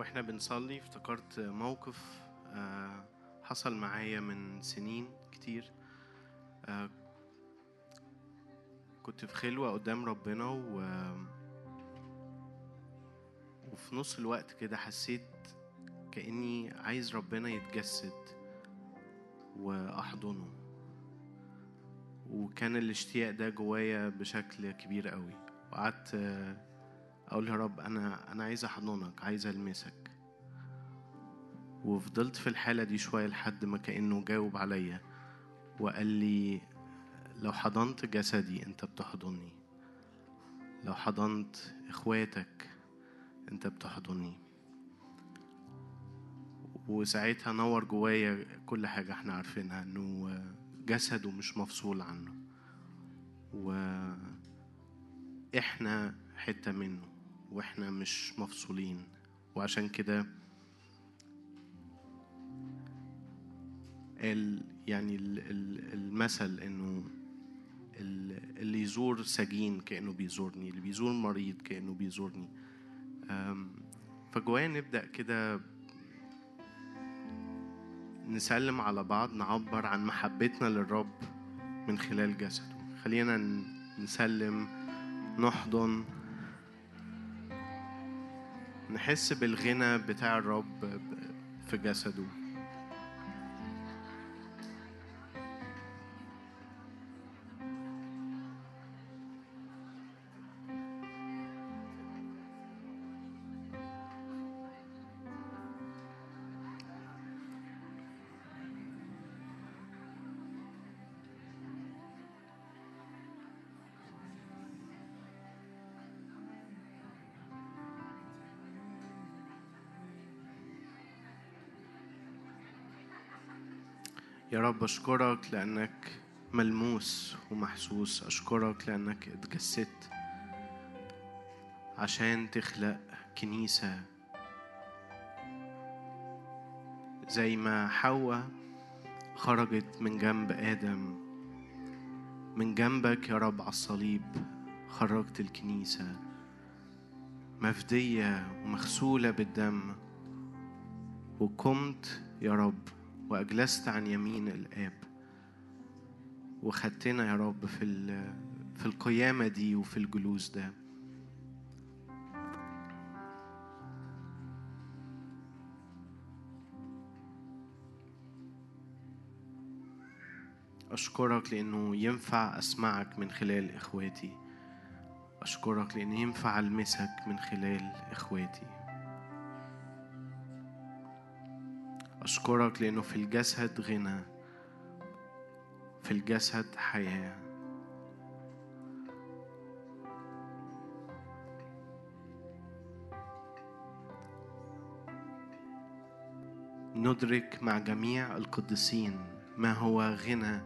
وإحنا بنصلي افتكرت موقف آه، حصل معايا من سنين كتير. آه، كنت في خلوة قدام ربنا و وفي نص الوقت كده حسيت كأني عايز ربنا يتجسد وأحضنه. وكان الاشتياق ده جوايا بشكل كبير قوي. وقعدت أقول يا رب أنا أنا عايز أحضنك عايز ألمسك. وفضلت في الحالة دي شوية لحد ما كأنه جاوب عليا وقال لي لو حضنت جسدي أنت بتحضني لو حضنت إخواتك أنت بتحضني. وساعتها نور جوايا كل حاجة إحنا عارفينها إنه جسده مش مفصول عنه. وإحنا حتة منه. وإحنا مش مفصولين. وعشان كده ال يعني ال ال المثل إنه ال- اللي يزور سجين كأنه بيزورني اللي بيزور مريض كأنه بيزورني. فجوايا نبدأ كده نسلم على بعض نعبر عن محبتنا للرب من خلال جسده. خلينا نسلم نحضن نحس بالغنى بتاع الرب في جسده. رب أشكرك لأنك ملموس ومحسوس. أشكرك لأنك اتجسدت عشان تخلق كنيسة زي ما حواء خرجت من جنب آدم. من جنبك يا رب على الصليب خرجت الكنيسة مفدية ومغسولة بالدم. وقمت يا رب وأجلست عن يمين الآب. وخدتنا يا رب في في القيامة دي وفي الجلوس ده. أشكرك لأنه ينفع أسمعك من خلال إخواتي. أشكرك لأنه ينفع ألمسك من خلال إخواتي. أشكرك لأنه في الجسد غنى في الجسد حياة. ندرك مع جميع القديسين ما هو غنى.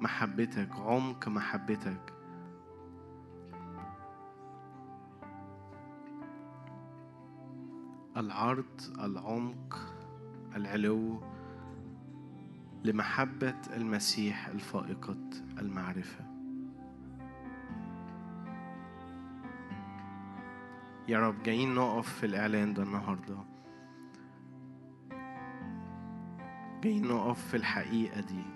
محبتك عمق محبتك. العرض العمق العلو لمحبة المسيح الفائقة المعرفة. يا رب جايين نقف في الإعلان ده النهاردة. جايين نقف في الحقيقة دي.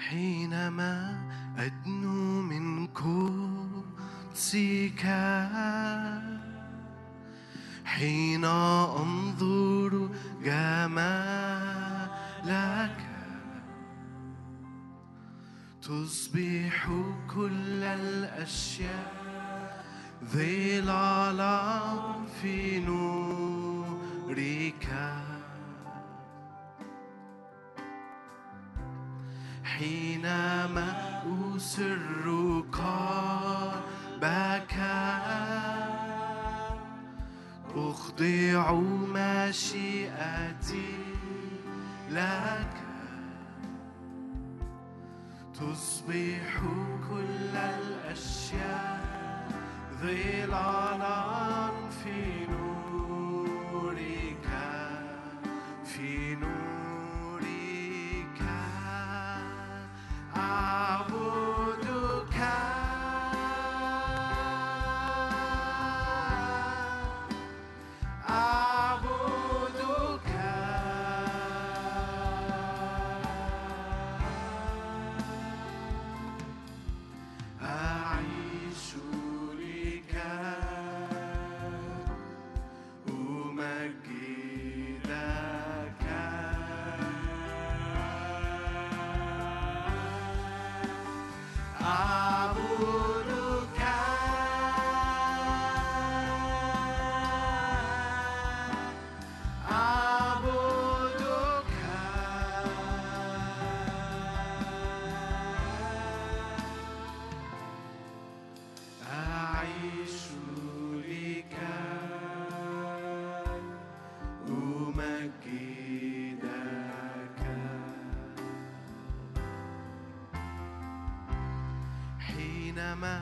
حينما أدنو حينما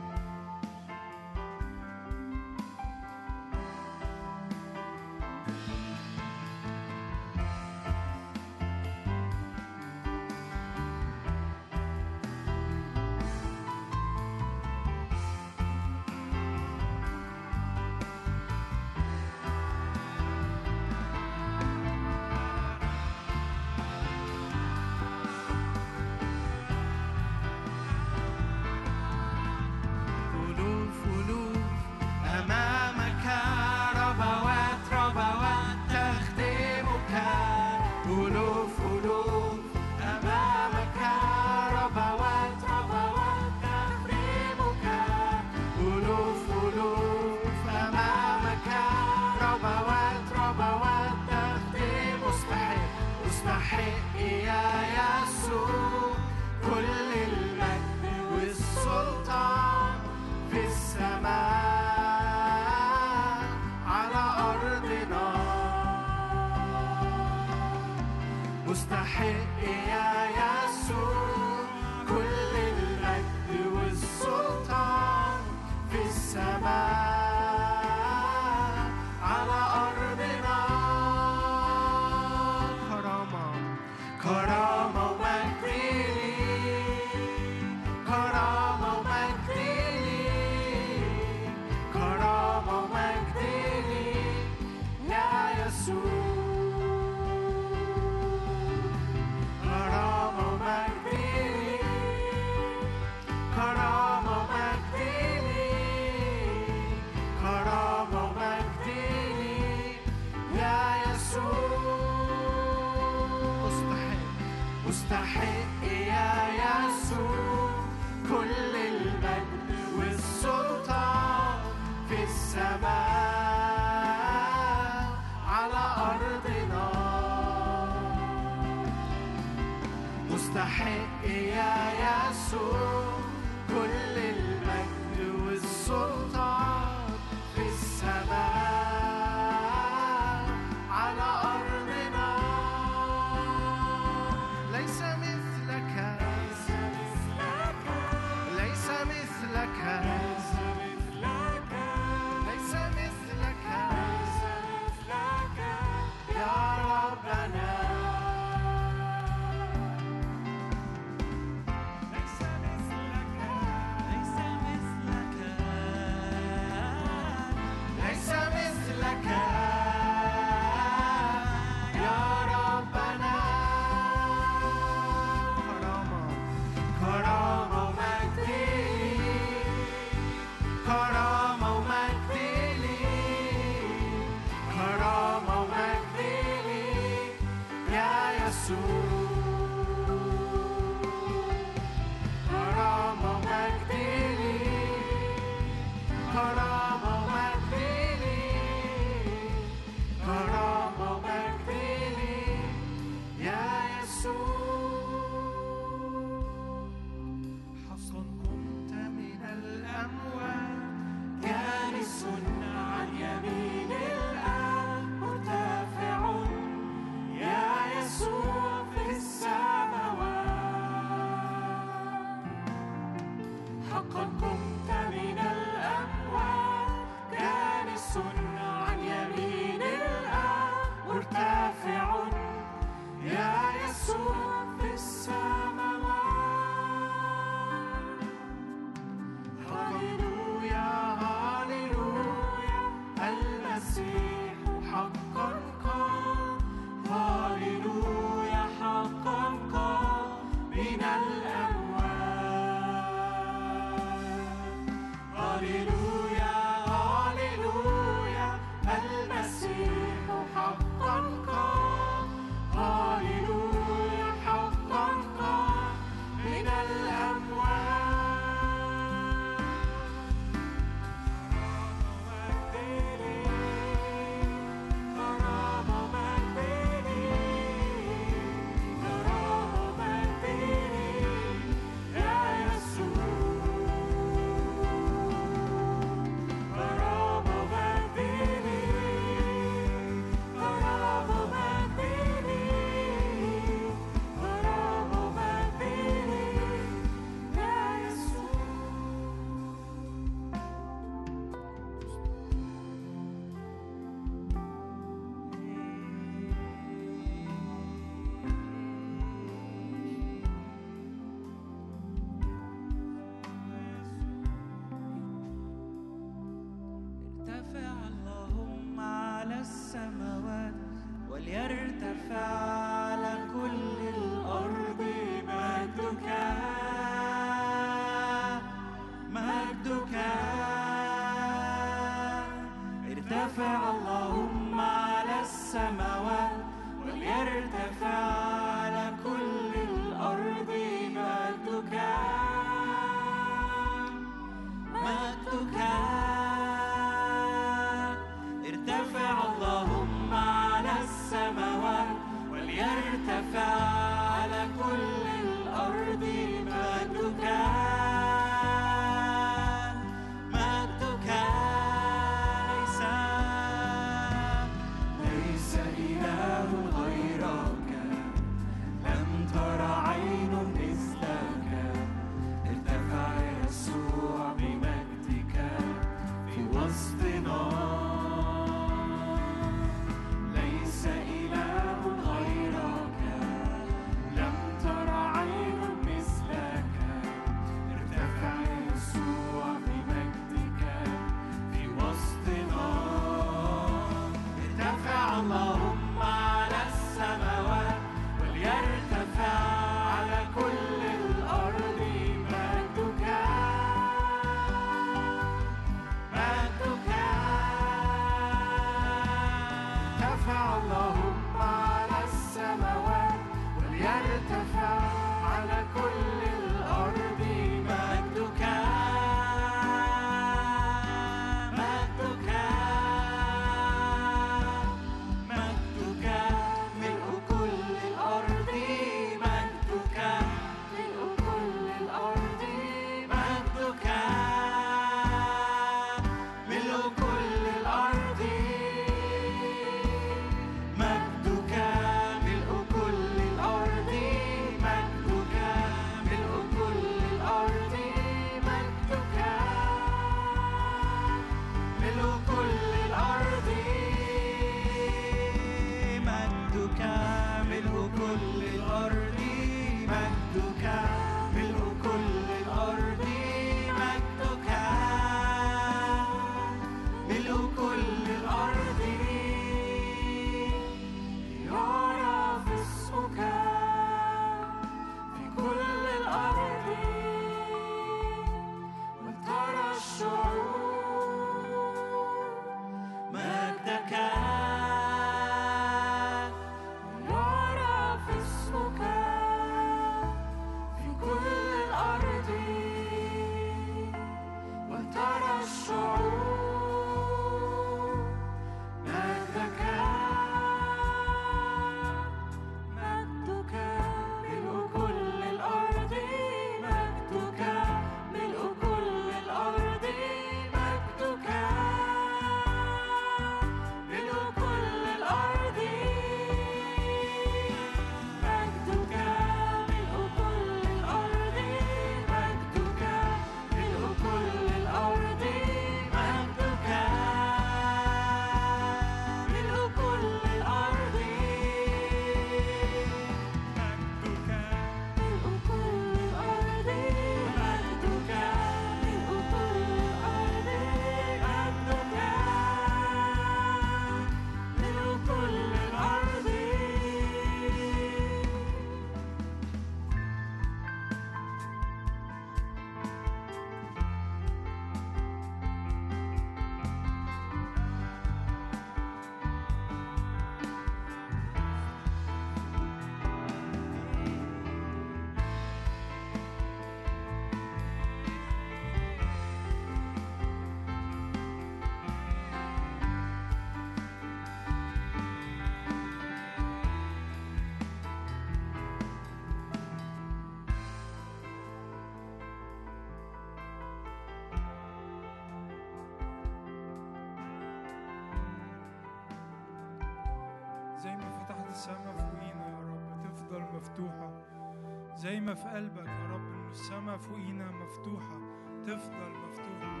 زي ما في قلبك يا رب إن السماء فوقينا مفتوحة تفضل مفتوحة.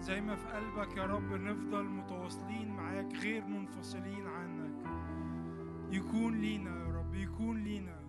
زي ما في قلبك يا رب نفضل متواصلين معاك غير منفصلين عنك. يكون لينا يا رب يكون لينا.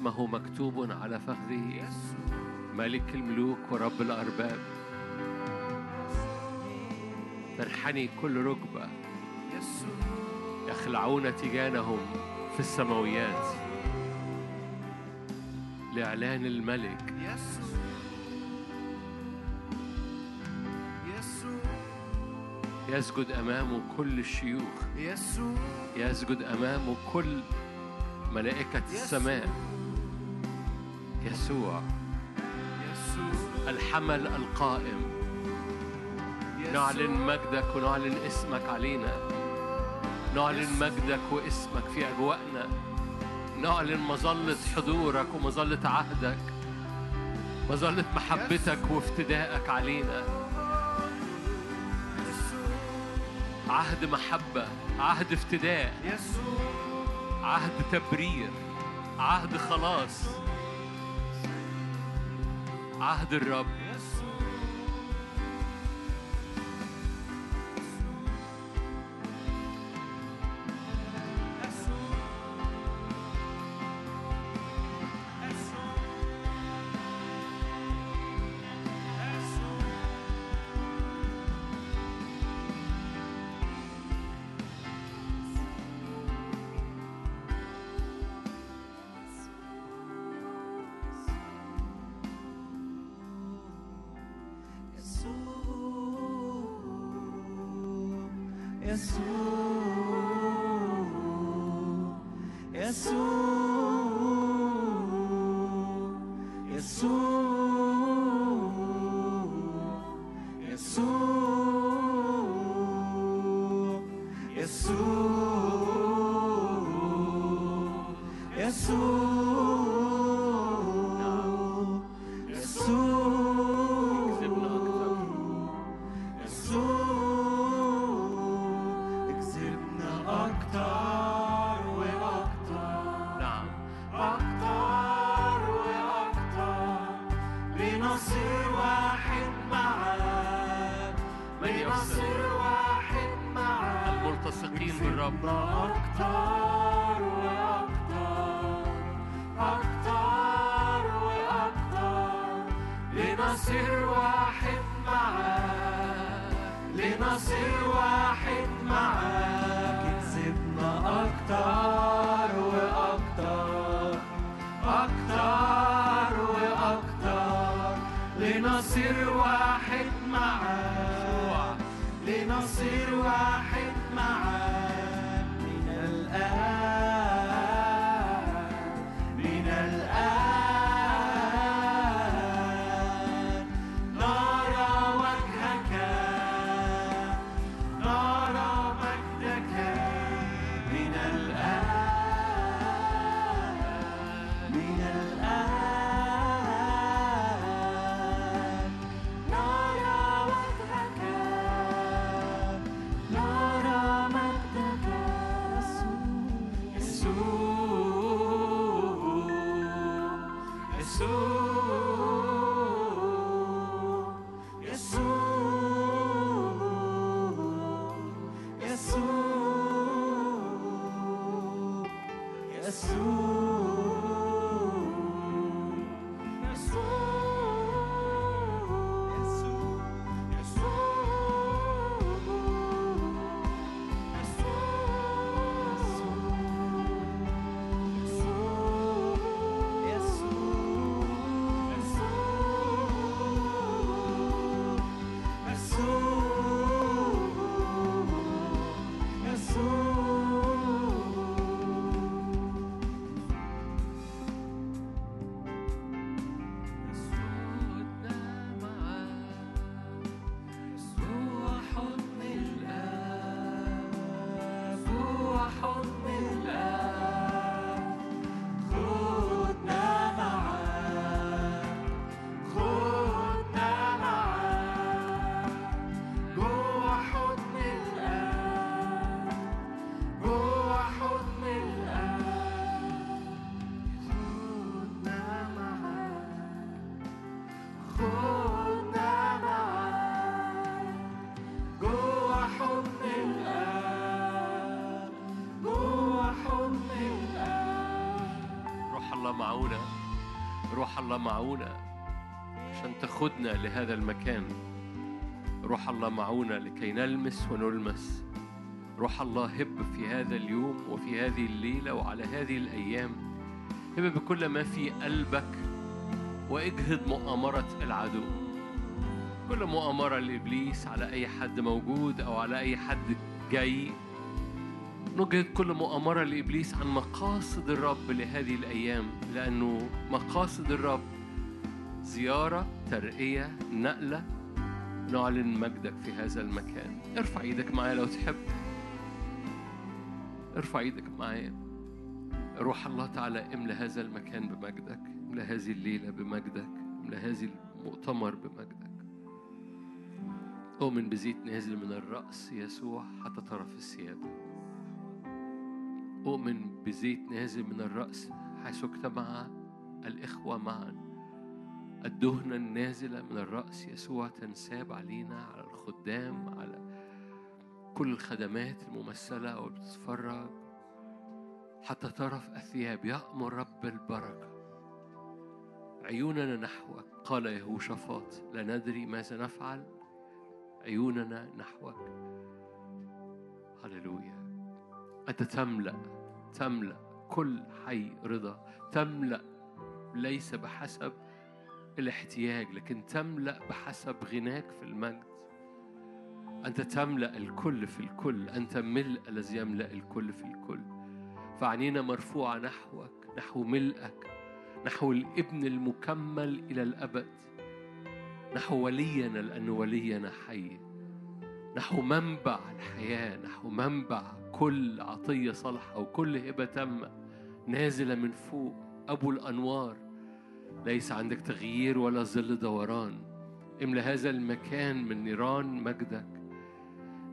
اسمه مكتوب على فخذه. ملك الملوك ورب الأرباب. تنحني كل ركبة. يخلعون تيجانهم في السماويات. لإعلان الملك. يسجد أمامه كل الشيوخ. يسجد أمامه كل ملائكة السماء. يسوع. الحمل القائم. نعلن مجدك ونعلن اسمك علينا. نعلن مجدك واسمك في أجواءنا. نعلن مظلة حضورك ومظلة عهدك. مظلة محبتك وافتدائك علينا. عهد محبة عهد افتداء عهد تبرير عهد خلاص. عهد الرب. لنصير واحد معاك. من؟ لنصير واحد معاك. الملتصقين بالرب. أكتر وأكتر. أكتر وأكتر. لنصير واحد معاك. لنصير واحد معاك. اكسبنا أكتر. لنصير واحد معاك. لنصير واحد تاخدنا لهذا المكان. روح الله معونا لكي نلمس ونلمس. روح الله هب في هذا اليوم وفي هذه الليلة وعلى هذه الأيام. هب بكل ما في قلبك واجهد مؤامرة العدو. كل مؤامرة لإبليس على أي حد موجود أو على أي حد جاي. نجهد كل مؤامرة لإبليس عن مقاصد الرب لهذه الأيام لأنه مقاصد الرب زيارة ترقية نقلة نعلن مجدك في هذا المكان. ارفع إيدك معايا لو تحب. ارفع إيدك معايا. روح الله تعالى املى هذا المكان بمجدك املى هذه الليلة بمجدك املى هذه المؤتمر بمجدك. أؤمن بزيت نازل من الرأس يسوع حتى طرف الثياب أؤمن بزيت نازل من الرأس حيث اجتمع الإخوة معا. الدهنة النازلة من الرأس يسوع تنساب علينا على الخدام على كل الخدمات الممثلة أو بتتفرج حتى طرف الثياب يأمر رب البركة. عيوننا نحوك قال يهوشافاط لا ندري ماذا نفعل. عيوننا نحوك هللويا. أنت تملأ تملأ كل حي رضا. تملأ ليس بحسب الاحتياج لكن تملأ بحسب غناك في المجد. أنت تملأ الكل في الكل أنت ملء الذي يملأ الكل في الكل. فعنينا مرفوعة نحوك نحو ملئك نحو الابن المكمل إلى الأبد. نحو ولينا لأن ولينا حي. نحو منبع الحياة نحو منبع كل عطية صالحة وكل هبة تامة نازلة من فوق أبو الأنوار. ليس عندك تغيير ولا ظل دوران. املى هذا المكان من نيران مجدك.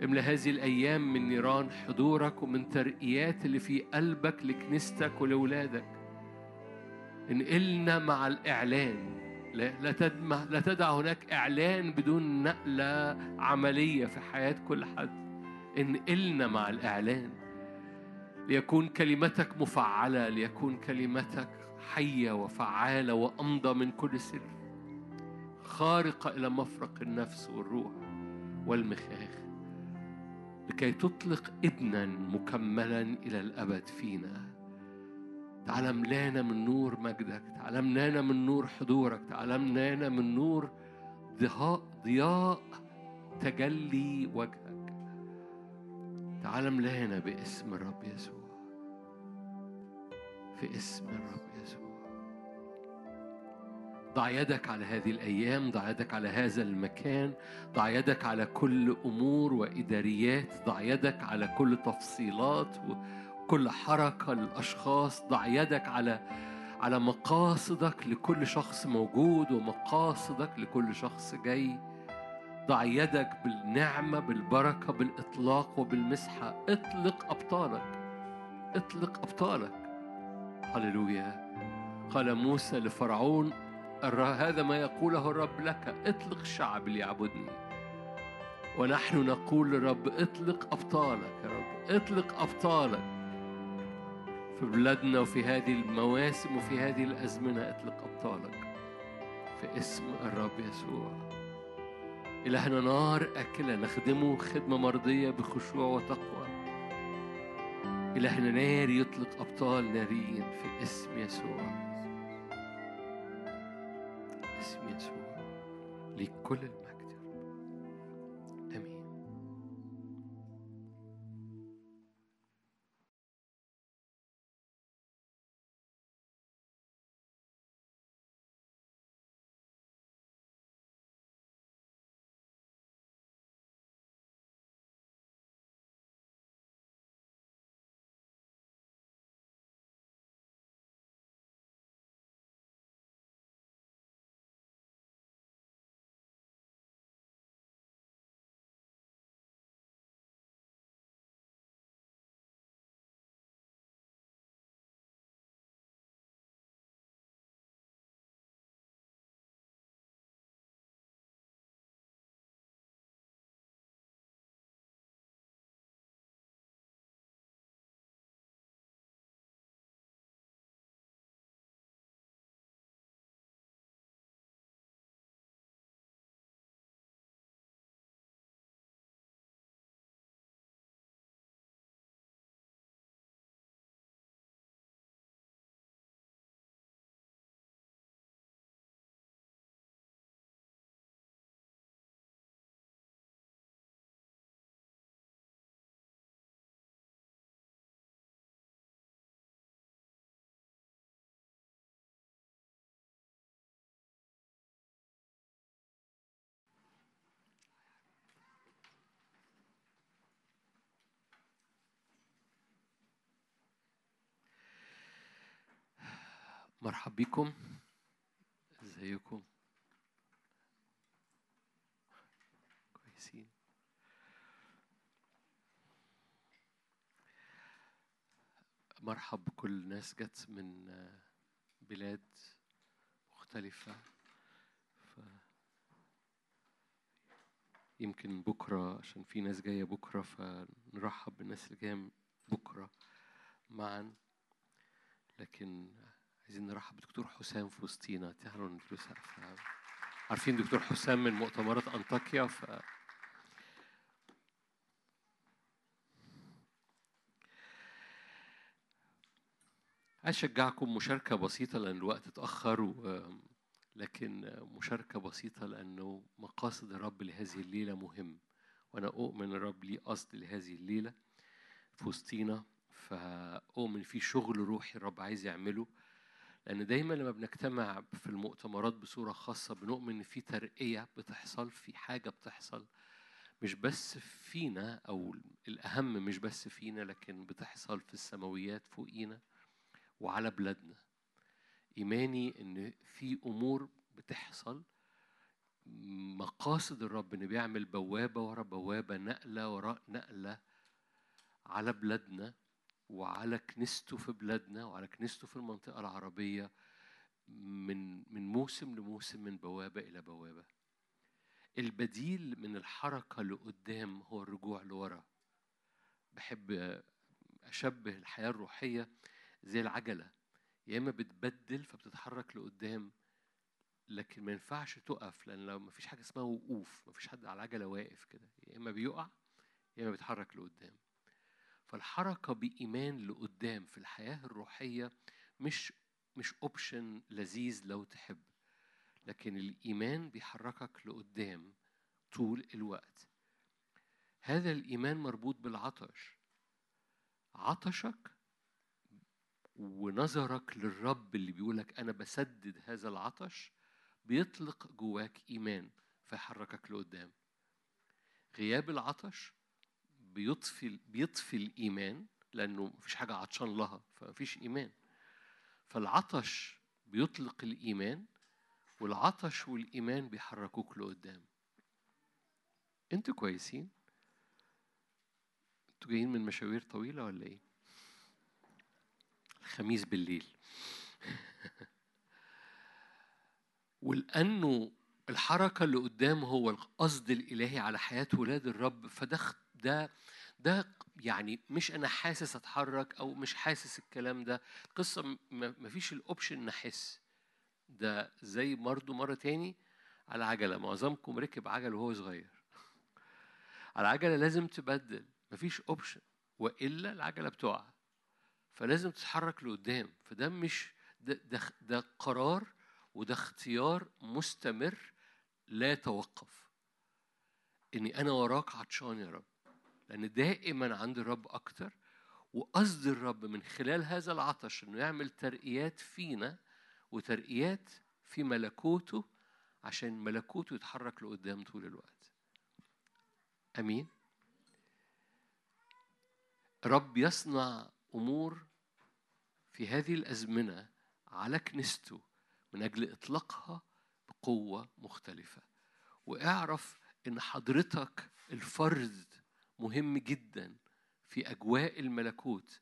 املى هذه الأيام من نيران حضورك ومن ترقيات اللي في قلبك لكنيستك ولولادك انقلنا مع الإعلان. لا لا تدمع لا تدع هناك إعلان بدون نقلة عملية في حياة كل حد. انقلنا مع الإعلان. ليكون كلمتك مفعلة ليكون كلمتك حية وفعالة وأمضى من كل سر خارقة إلى مفرق النفس والروح والمخاخ لكي تطلق ابنا مكملا إلى الأبد فينا. تعالى ملانا من نور مجدك تعالى ملانا من نور حضورك تعالى ملانا من نور ضياء ضياء تجلي وجهك. تعالى ملانا باسم الرب يسوع في اسم الرب. ضع يدك على هذه الأيام ضع يدك على هذا المكان ضع يدك على كل أمور وإداريات ضع يدك على كل تفصيلات وكل حركة للأشخاص ضع يدك على على مقاصدك لكل شخص موجود ومقاصدك لكل شخص جاي. ضع يدك بالنعمة بالبركة بالإطلاق وبالمسحة. اطلق أبطالك. اطلق أبطالك. هللويا. قال موسى لفرعون هذا ما يقوله الرب لك. اطلق الشعب ليعبدني. ونحن نقول للرب اطلق أبطالك يا رب. اطلق أبطالك في بلادنا وفي هذه المواسم وفي هذه الأزمنة. اطلق أبطالك في اسم الرب يسوع. إلهنا نار أكلة. نخدمه خدمة مرضية بخشوع وتقوى. إلهنا نار يطلق أبطال ناريين في اسم يسوع. اسم يسوع لكل المجد مرحب بكم. ازيكم؟ كويسين. مرحب بكل ناس جت من بلاد مختلفة. ف يمكن بكرة عشان في ناس جاية بكرة فنرحب بالناس اللي جاية بكرة معا. لكن عايزين نرحب بدكتور حسام في وسطينا تعالوا سقف عارفين دكتور حسام من مؤتمرات أنطاكيا ف أشجعكم مشاركة بسيطة لأن الوقت اتأخر و... لكن مشاركة بسيطة لأنه مقاصد الرب لهذه الليلة مهم وأنا أؤمن الرب ليه قصد لهذه الليلة في وسطينا فأؤمن في شغل روحي الرب عايز يعمله. لأن دايما لما بنجتمع في المؤتمرات بصورة خاصة بنؤمن إن في ترقية بتحصل في حاجة بتحصل مش بس فينا أو الأهم مش بس فينا لكن بتحصل في السماويات فوقينا وعلى بلادنا. إيماني إن في أمور بتحصل مقاصد الرب إنه بيعمل بوابة ورا بوابة نقلة وراء نقلة على بلادنا. وعلى كنيسته في بلادنا وعلى كنيسته في المنطقة العربية من من موسم لموسم من بوابة إلى بوابة. البديل من الحركة لقدام هو الرجوع لورا. بحب أشبه الحياة الروحية زي العجلة. يا إما بتبدل فبتتحرك لقدام لكن ما ينفعش تقف لأن لو ما فيش حاجة اسمها وقوف ما فيش حد على العجلة واقف كده. يا إما بيقع يا إما بيتحرك لقدام. فالحركة بإيمان لقدام في الحياة الروحية مش مش اوبشن لذيذ لو تحب لكن الإيمان بيحركك لقدام طول الوقت. هذا الإيمان مربوط بالعطش. عطشك ونظرك للرب اللي بيقولك أنا بسدد هذا العطش بيطلق جواك إيمان فيحركك لقدام. غياب العطش بيطفي بيطفي الإيمان لأنه مفيش حاجة عطشان لها فمفيش إيمان. فالعطش بيطلق الإيمان والعطش والإيمان بيحركوك لقدام. أنتوا كويسين؟ أنتوا جايين من مشاوير طويلة ولا إيه؟ الخميس بالليل. ولأنه الحركة اللي قدام هو القصد الإلهي على حياة ولاد الرب فده ده ده يعني مش أنا حاسس أتحرك أو مش حاسس الكلام ده. قصة ما فيش الأوبشن نحس ده زي برضه مرة تاني على عجلة. معظمكم ركب عجل وهو صغير. على عجلة لازم تبدل. مفيش اوبشن وإلا العجلة بتقع. فلازم تتحرك لقدام. فده مش ده, ده, ده قرار وده اختيار مستمر لا يتوقف. إني أنا وراك عطشان يا رب. لأن دائما عند الرب أكتر وقصد الرب من خلال هذا العطش إنه يعمل ترقيات فينا وترقيات في ملكوته عشان ملكوته يتحرك لقدام طول الوقت. آمين؟ رب يصنع أمور في هذه الأزمنة على كنيسته من أجل إطلاقها بقوة مختلفة. واعرف إن حضرتك الفرد مهم جدا في أجواء الملكوت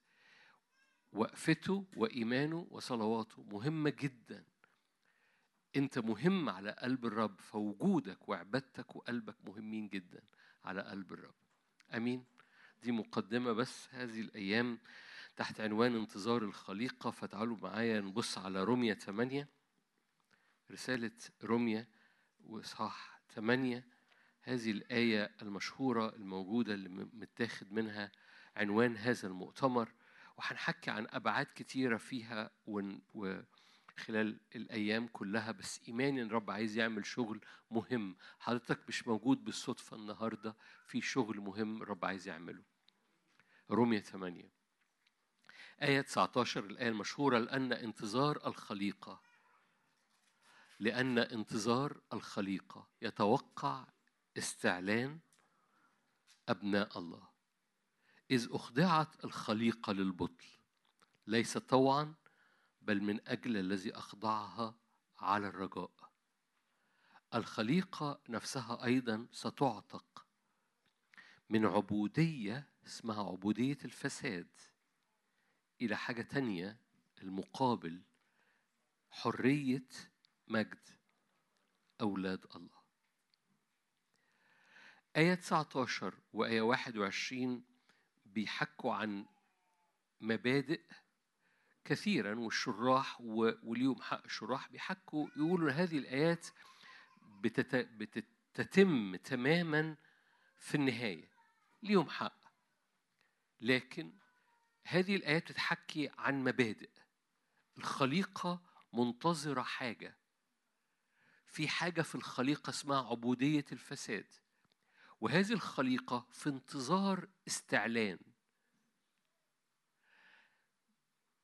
وقفته وإيمانه وصلواته مهمة جدا. أنت مهم على قلب الرب فوجودك وعبادتك وقلبك مهمين جدا على قلب الرب. آمين. دي مقدمة بس هذه الأيام تحت عنوان انتظار الخليقة. فتعالوا معايا نبص على رومية 8 رسالة رومية وإصحاح 8 هذه الآية المشهورة الموجودة اللي متاخد منها عنوان هذا المؤتمر وهنحكي عن أبعاد كتيرة فيها وخلال الأيام كلها. بس إيماني إن الرب عايز يعمل شغل مهم. حضرتك مش موجود بالصدفة النهاردة في شغل مهم الرب عايز يعمله. رومية 8 آية 19 الآية المشهورة لأن انتظار الخليقة. لأن انتظار الخليقة. يتوقع استعلان أبناء الله. إذ أخضعت الخليقة للبطل ليس طوعا بل من أجل الذي أخضعها على الرجاء. الخليقة نفسها أيضا ستعتق من عبودية اسمها عبودية الفساد إلى حاجة تانية المقابل حرية مجد أولاد الله. آية 19 وآية 21 بيحكوا عن مبادئ كثيرا والشراح و- وليهم حق الشراح بيحكوا يقولوا هذه الآيات بتت... بتتم تماما في النهاية ليهم حق. لكن هذه الآيات بتحكي عن مبادئ. الخليقة منتظرة حاجة. في حاجة في الخليقة اسمها عبودية الفساد. وهذه الخليقة في انتظار استعلان.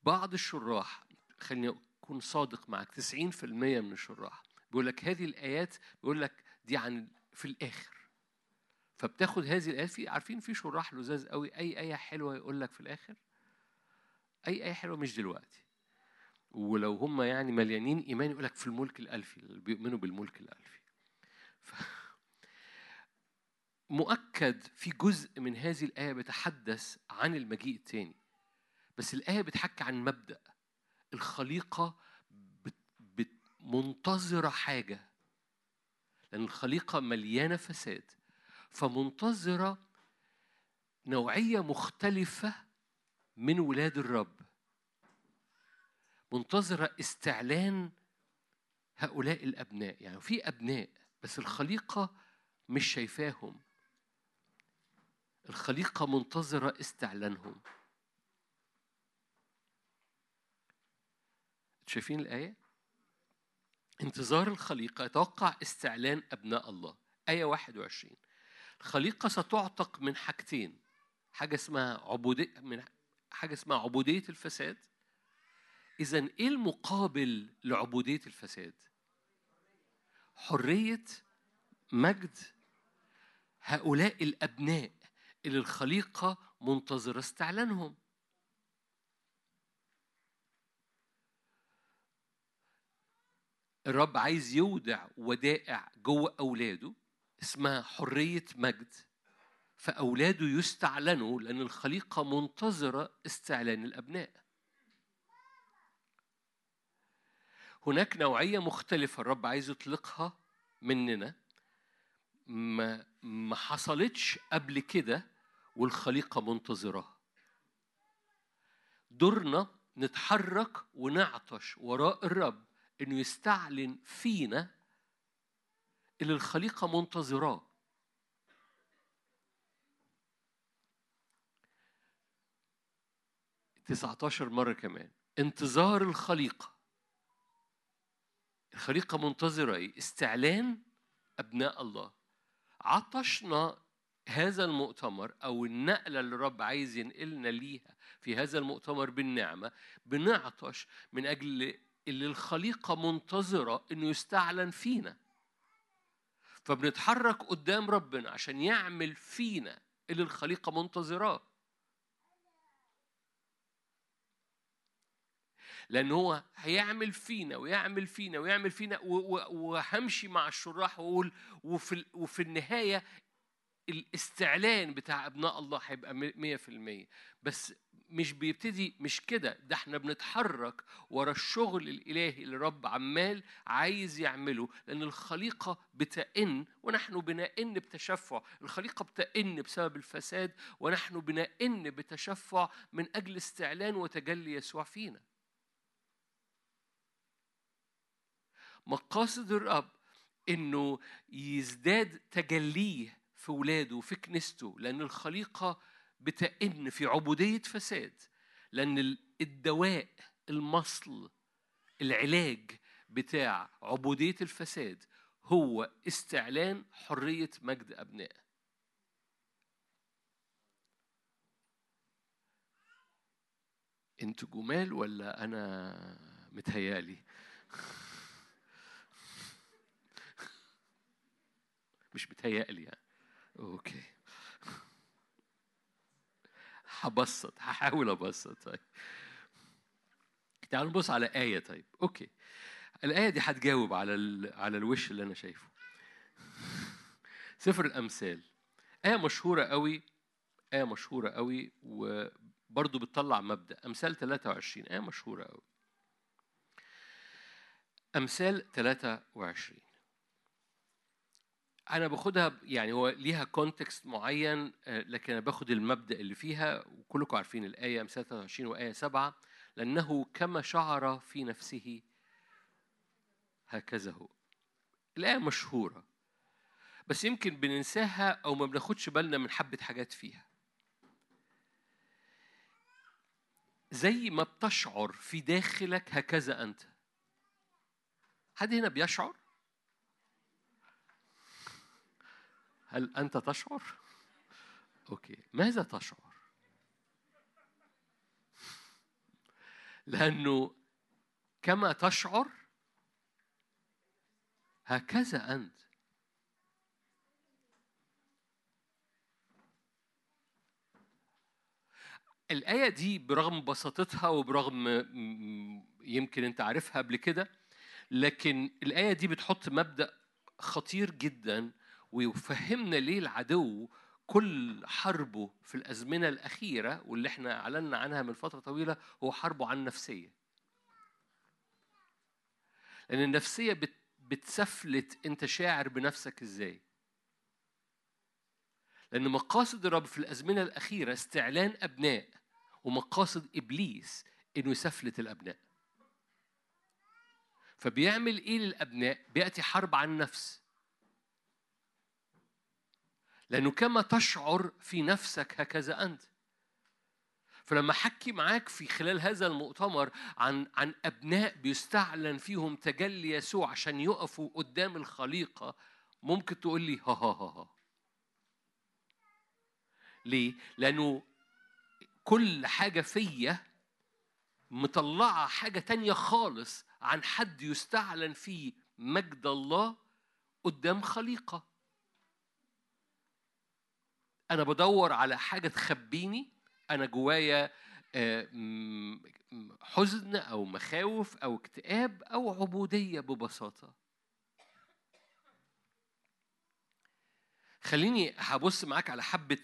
بعض الشراح خليني أكون صادق معك 90% من الشراح بيقول لك هذه الآيات بيقول لك دي عن في الآخر. فبتاخد هذه الآيات في عارفين في شراح لزاز قوي أي آية حلوة يقول لك في الآخر؟ أي آية حلوة مش دلوقتي. ولو هم يعني مليانين إيمان يقول لك في الملك الألفي اللي بيؤمنوا بالملك الألفي. ف... مؤكد في جزء من هذه الآية بيتحدث عن المجيء التاني. بس الآية بتحكي عن مبدأ. الخليقة. منتظرة حاجة. لأن الخليقة مليانة فساد. فمنتظرة نوعية مختلفة من ولاد الرب. منتظرة استعلان هؤلاء الأبناء. يعني في أبناء بس الخليقة مش شايفاهم. الخليقة منتظرة استعلانهم. شايفين الآية؟ انتظار الخليقة يتوقع استعلان أبناء الله. آية 21 الخليقة ستعتق من حاجتين. حاجة اسمها عبودية من حاجة اسمها عبودية الفساد. إذا إيه المقابل لعبودية الفساد؟ حرية مجد هؤلاء الأبناء. اللي الخليقة منتظرة استعلانهم. الرب عايز يودع ودائع جوه أولاده اسمها حرية مجد. فأولاده يستعلنوا لأن الخليقة منتظرة استعلان الأبناء. هناك نوعية مختلفة الرب عايز يطلقها مننا. ما ما حصلتش قبل كده والخليقة منتظراها دورنا نتحرك ونعطش وراء الرب إنه يستعلن فينا اللي الخليقة منتظراه تسعة عشر مرة كمان. انتظار الخليقة. الخليقة منتظرة إيه؟ استعلان أبناء الله. عطشنا هذا المؤتمر أو النقلة اللي الرب عايز ينقلنا ليها في هذا المؤتمر بالنعمة بنعطش من أجل اللي الخليقة منتظرة إنه يستعلن فينا. فبنتحرك قدام ربنا عشان يعمل فينا اللي الخليقة منتظراه. لأن هو هيعمل فينا ويعمل فينا ويعمل فينا وهمشي مع الشراح وأقول وفي, وفي النهاية الاستعلان بتاع أبناء الله هيبقى م- مية في المية. بس مش بيبتدي مش كده. ده إحنا بنتحرك ورا الشغل الإلهي اللي الرب عمال عايز يعمله. لأن الخليقة بتئن ونحن بنئن بتشفع. الخليقة بتئن بسبب الفساد ونحن بنئن بتشفع من أجل استعلان وتجلي يسوع فينا. مقاصد الرب إنه يزداد تجليه في ولاده وفي كنيسته لأن الخليقة بتئن في عبودية فساد ال- الدواء المصل العلاج بتاع عبودية الفساد هو استعلان حرية مجد أبناء. أنتوا جمال ولا أنا متهيألي؟ مش بتهيألي يعني. okay. هبسط هحاول أبسط طيب. تعالوا نبص على آية طيب. okay. الآية دي هتجاوب على ال... على الوش اللي أنا شايفه. سفر الأمثال. آية مشهورة قوي آية مشهورة قوي وبرضه بتطلع مبدأ. أمثال 23 آية مشهورة قوي أمثال 23 أنا باخدها يعني هو ليها كونتكست معين آه، لكن أنا باخد المبدأ اللي فيها وكلكم عارفين الآية أمثال 23 وآية 7 لأنه كما شعر في نفسه هكذا هو. الآية مشهورة بس يمكن بننساها أو ما بناخدش بالنا من حبة حاجات فيها. زي ما بتشعر في داخلك هكذا أنت. حد هنا بيشعر؟ هل أنت تشعر؟ أوكي ماذا تشعر؟ لأنه كما تشعر هكذا أنت الآية دي برغم بساطتها وبرغم يمكن أنت عارفها قبل كده لكن الآية دي بتحط مبدأ خطير جدا ويفهمنا ليه العدو كل حربه في الأزمنة الأخيرة واللي إحنا أعلنا عنها من فترة طويلة هو حربه عن النفسية. لأن النفسية بت بتسفلت أنت شاعر بنفسك إزاي. لأن مقاصد الرب في الأزمنة الأخيرة استعلان أبناء ومقاصد إبليس إنه يسفلت الأبناء. فبيعمل إيه للأبناء؟ بيأتي حرب عن النفس. لأنه كما تشعر في نفسك هكذا أنت. فلما حكي معاك في خلال هذا المؤتمر عن عن أبناء بيستعلن فيهم تجلي يسوع عشان يقفوا قدام الخليقة ممكن تقول لي ها ها ها ها. ليه؟ لأنه كل حاجة فيا مطلعة حاجة تانية خالص عن حد يستعلن فيه مجد الله قدام خليقة. أنا بدور على حاجة تخبيني أنا جوايا آه، حزن أو مخاوف أو اكتئاب أو عبودية ببساطة. خليني هبص معاك على حبة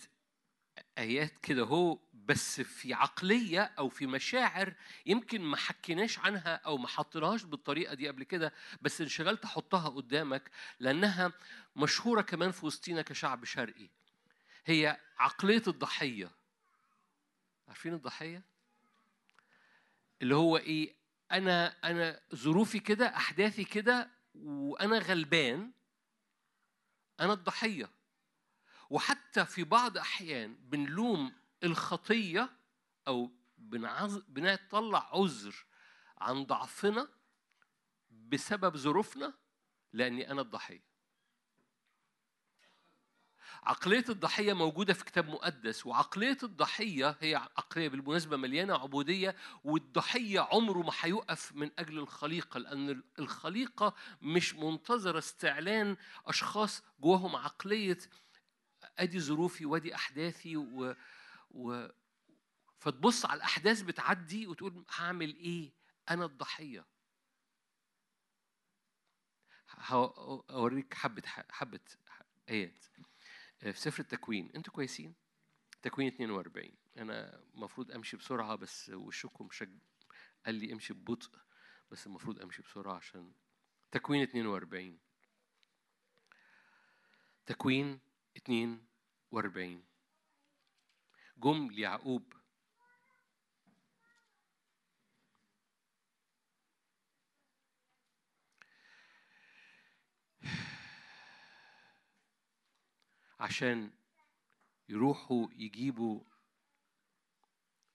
آيات كده هو بس في عقلية أو في مشاعر يمكن ما حكيناش عنها أو ما حطيناهاش بالطريقة دي قبل كده بس انشغلت أحطها قدامك لأنها مشهورة كمان في وسطينا كشعب شرقي. هي عقلية الضحية عارفين الضحية؟ اللي هو إيه؟ أنا أنا ظروفي كده أحداثي كده وأنا غلبان أنا الضحية وحتى في بعض أحيان بنلوم الخطية أو بنعز... بنطلع عذر عن ضعفنا بسبب ظروفنا لأني أنا الضحية عقلية الضحية موجودة في كتاب مقدس وعقلية الضحية هي عقلية بالمناسبة مليانة عبودية والضحية عمره ما هيقف من أجل الخليقة لأن الخليقة مش منتظرة استعلان أشخاص جواهم عقلية أدي ظروفي وأدي أحداثي و... و... فتبص على الأحداث بتعدي وتقول هعمل إيه؟ أنا الضحية. ه- اوريك حبة حبة آيات. في سفر التكوين. أنتوا كويسين؟ تكوين 42 أنا المفروض أمشي بسرعة بس وشكم شج... قال لي امشي ببطء بس المفروض أمشي بسرعة عشان تكوين 42 تكوين 42 جم ليعقوب عشان يروحوا يجيبوا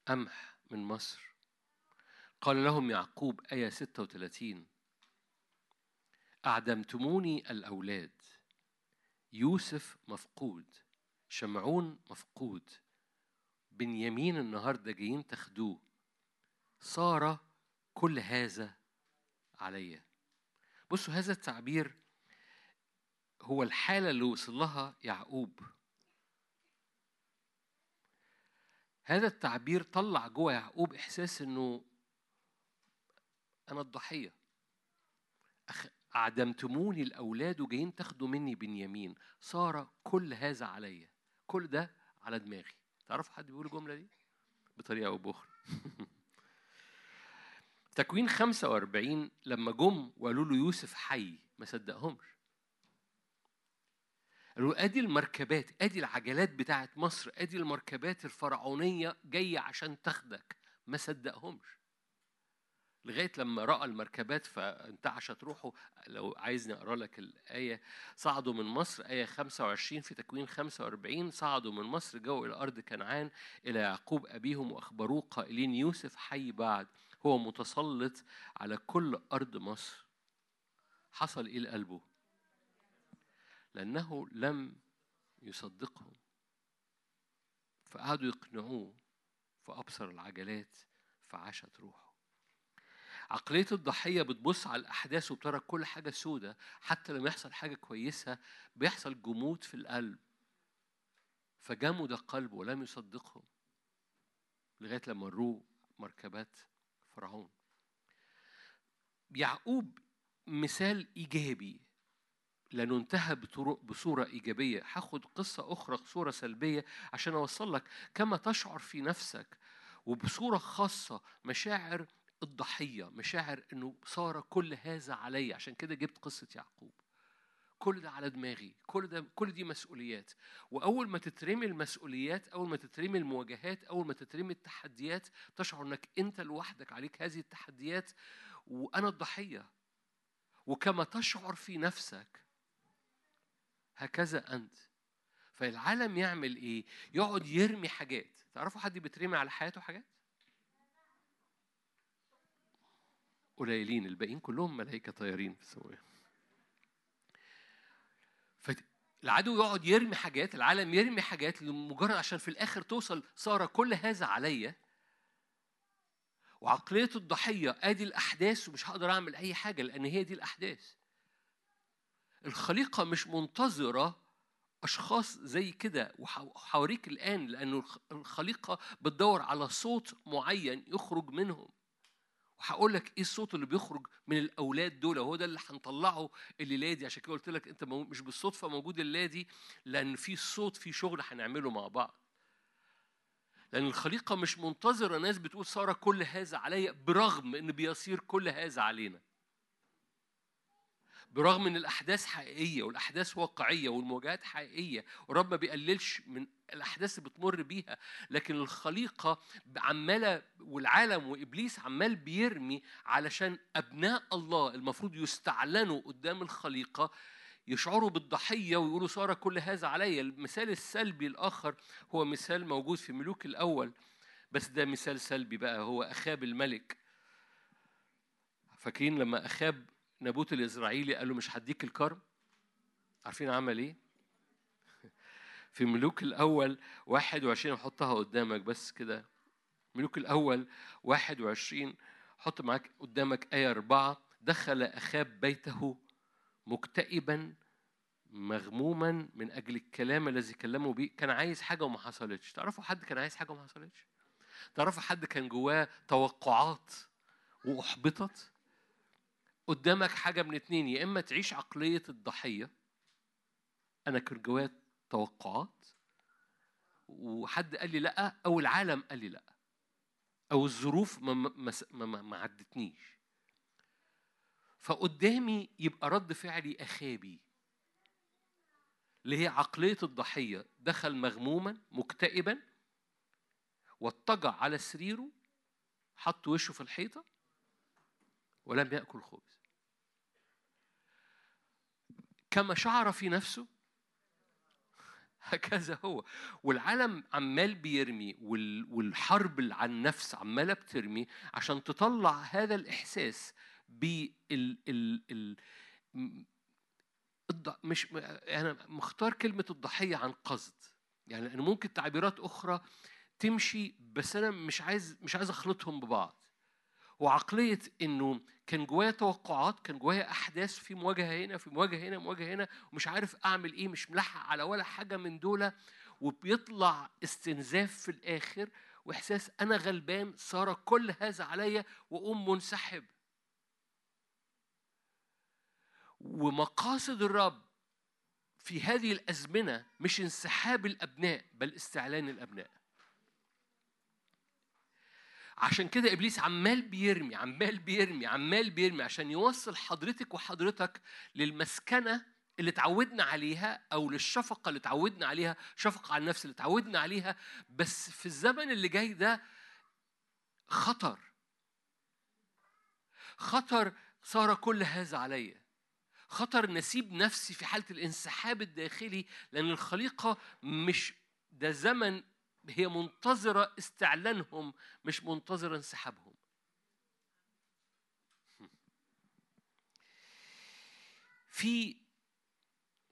قمح من مصر. قال لهم يعقوب آية 36 أعدمتموني الأولاد. يوسف مفقود شمعون مفقود بنيامين النهارده جايين تاخدوه. صار كل هذا عليا. بصوا هذا التعبير هو الحالة اللي وصل لها يعقوب. هذا التعبير طلع جوه يعقوب إحساس إنه أنا الضحية. أخ... أعدمتموني الأولاد وجايين تاخدوا مني بنيامين. صار كل هذا عليا. كل ده على دماغي. تعرفوا حد بيقول الجملة دي؟ بطريقة أو بأخرى. تكوين 45 لما جم وقالوا له يوسف حي ما صدقهمش. قالوا أدي المركبات أدي العجلات بتاعت مصر أدي المركبات الفرعونية جاية عشان تاخدك. ما صدقهمش. لغاية لما رأى المركبات فانتعشت روحه. لو عايزني أقرأ لك الآية صعدوا من مصر آية 25 في تكوين 45 صعدوا من مصر جاءوا إلى أرض كنعان إلى يعقوب أبيهم وأخبروه قائلين يوسف حي بعد. هو متسلط على كل أرض مصر. حصل إيه لقلبه؟ لأنه لم يصدقهم فقعدوا يقنعوه فأبصر العجلات فعاشت روحه. عقلية الضحية بتبص على الأحداث وبترى كل حاجة سودة. حتى لما يحصل حاجة كويسة بيحصل جمود في القلب. فجمد قلبه ولم يصدقهم لغاية لما روه مركبات فرعون. يعقوب مثال إيجابي. انتهى بطرق بصورة إيجابية. هاخد قصة أخرى صورة سلبية عشان أوصل لك كما تشعر في نفسك. وبصورة خاصة مشاعر الضحية مشاعر إنه صار كل هذا علي. عشان كده جبت قصة يعقوب. كل ده على دماغي. كل ده كل دي مسؤوليات. وأول ما تترمي المسؤوليات أول ما تترمي المواجهات أول ما تترمي التحديات تشعر إنك أنت لوحدك عليك هذه التحديات. وأنا الضحية. وكما تشعر في نفسك هكذا أنت. فالعالم يعمل إيه؟ يقعد يرمي حاجات. تعرفوا حد بيترمي على حياته حاجات؟ قليلين الباقيين كلهم ملائكة طيارين في السماء فالعدو يقعد يرمي حاجات العالم يرمي حاجات لمجرد عشان في الآخر توصل صار كل هذا عليا. وعقلية الضحية آدي الأحداث ومش هقدر أعمل أي حاجة لأن هي دي الأحداث. الخليقة مش منتظرة أشخاص زي كده وهوريك الآن لأنه الخليقة بتدور على صوت معين يخرج منهم. وهقول لك إيه الصوت اللي بيخرج من الأولاد دول؟ هو ده اللي هنطلعه الليلة دي. عشان كده قلت لك أنت مش بالصدفة موجود الليلة دي لأن في صوت في شغل هنعمله مع بعض. لأن الخليقة مش منتظرة ناس بتقول صار كل هذا عليا برغم إن بيصير كل هذا علينا. برغم إن الأحداث حقيقية والأحداث واقعية والمواجهات حقيقية ورب ما بيقللش من الأحداث اللي بتمر بيها لكن الخليقة عمالة والعالم وإبليس عمال بيرمي علشان أبناء الله المفروض يستعلنوا قدام الخليقة يشعروا بالضحية ويقولوا صار كل هذا عليا. المثال السلبي الآخر هو مثال موجود في ملوك الأول بس ده مثال سلبي بقى هو أخاب الملك. فاكرين لما أخاب نابوت الإسرائيلي قال له مش هديك الكرم؟ عارفين عمل إيه؟ في ملوك الأول 21 حطها قدامك بس كده. ملوك الأول 21 حط معاك قدامك آية أربعة. دخل أخاب بيته مكتئبا مغموما من أجل الكلام الذي كلمه به. كان عايز حاجة وما حصلتش. تعرفوا حد كان عايز حاجة وما حصلتش؟ تعرفوا حد كان جواه توقعات وأحبطت؟ قدامك حاجة من اتنين يا إما تعيش عقلية الضحية أنا كان جوايا توقعات وحد قال لي لأ أو العالم قال لي لأ أو الظروف ما, ما, ما, ما عدتنيش. فقدامي يبقى رد فعلي أخابي اللي هي عقلية الضحية دخل مغموما مكتئبا واضطجع على سريره حط وشه في الحيطة ولم يأكل خبز. كما شعر في نفسه هكذا هو. والعالم عمال بيرمي والحرب عن النفس عمالة بترمي عشان تطلع هذا الإحساس بال ال ال مش أنا مختار كلمة الضحية عن قصد. يعني لأن ممكن تعبيرات أخرى تمشي بس أنا مش عايز مش عايز أخلطهم ببعض. وعقلية إنه كان جوايا توقعات كان جوايا أحداث في مواجهة هنا في مواجهة هنا مواجهة هنا ومش عارف أعمل إيه مش ملحق على ولا حاجة من دول وبيطلع استنزاف في الآخر وإحساس أنا غلبان صار كل هذا عليا وأقوم منسحب. ومقاصد الرب في هذه الأزمنة مش انسحاب الأبناء بل استعلان الأبناء. عشان كده إبليس عمال بيرمي عمال بيرمي عمال بيرمي عشان يوصل حضرتك وحضرتك للمسكنة اللي اتعودنا عليها أو للشفقة اللي اتعودنا عليها شفقة على النفس اللي اتعودنا عليها. بس في الزمن اللي جاي ده خطر. خطر صار كل هذا عليا خطر نسيب نفسي في حالة الانسحاب الداخلي لأن الخليقة مش ده زمن هي منتظرة استعلانهم مش منتظرة انسحابهم. في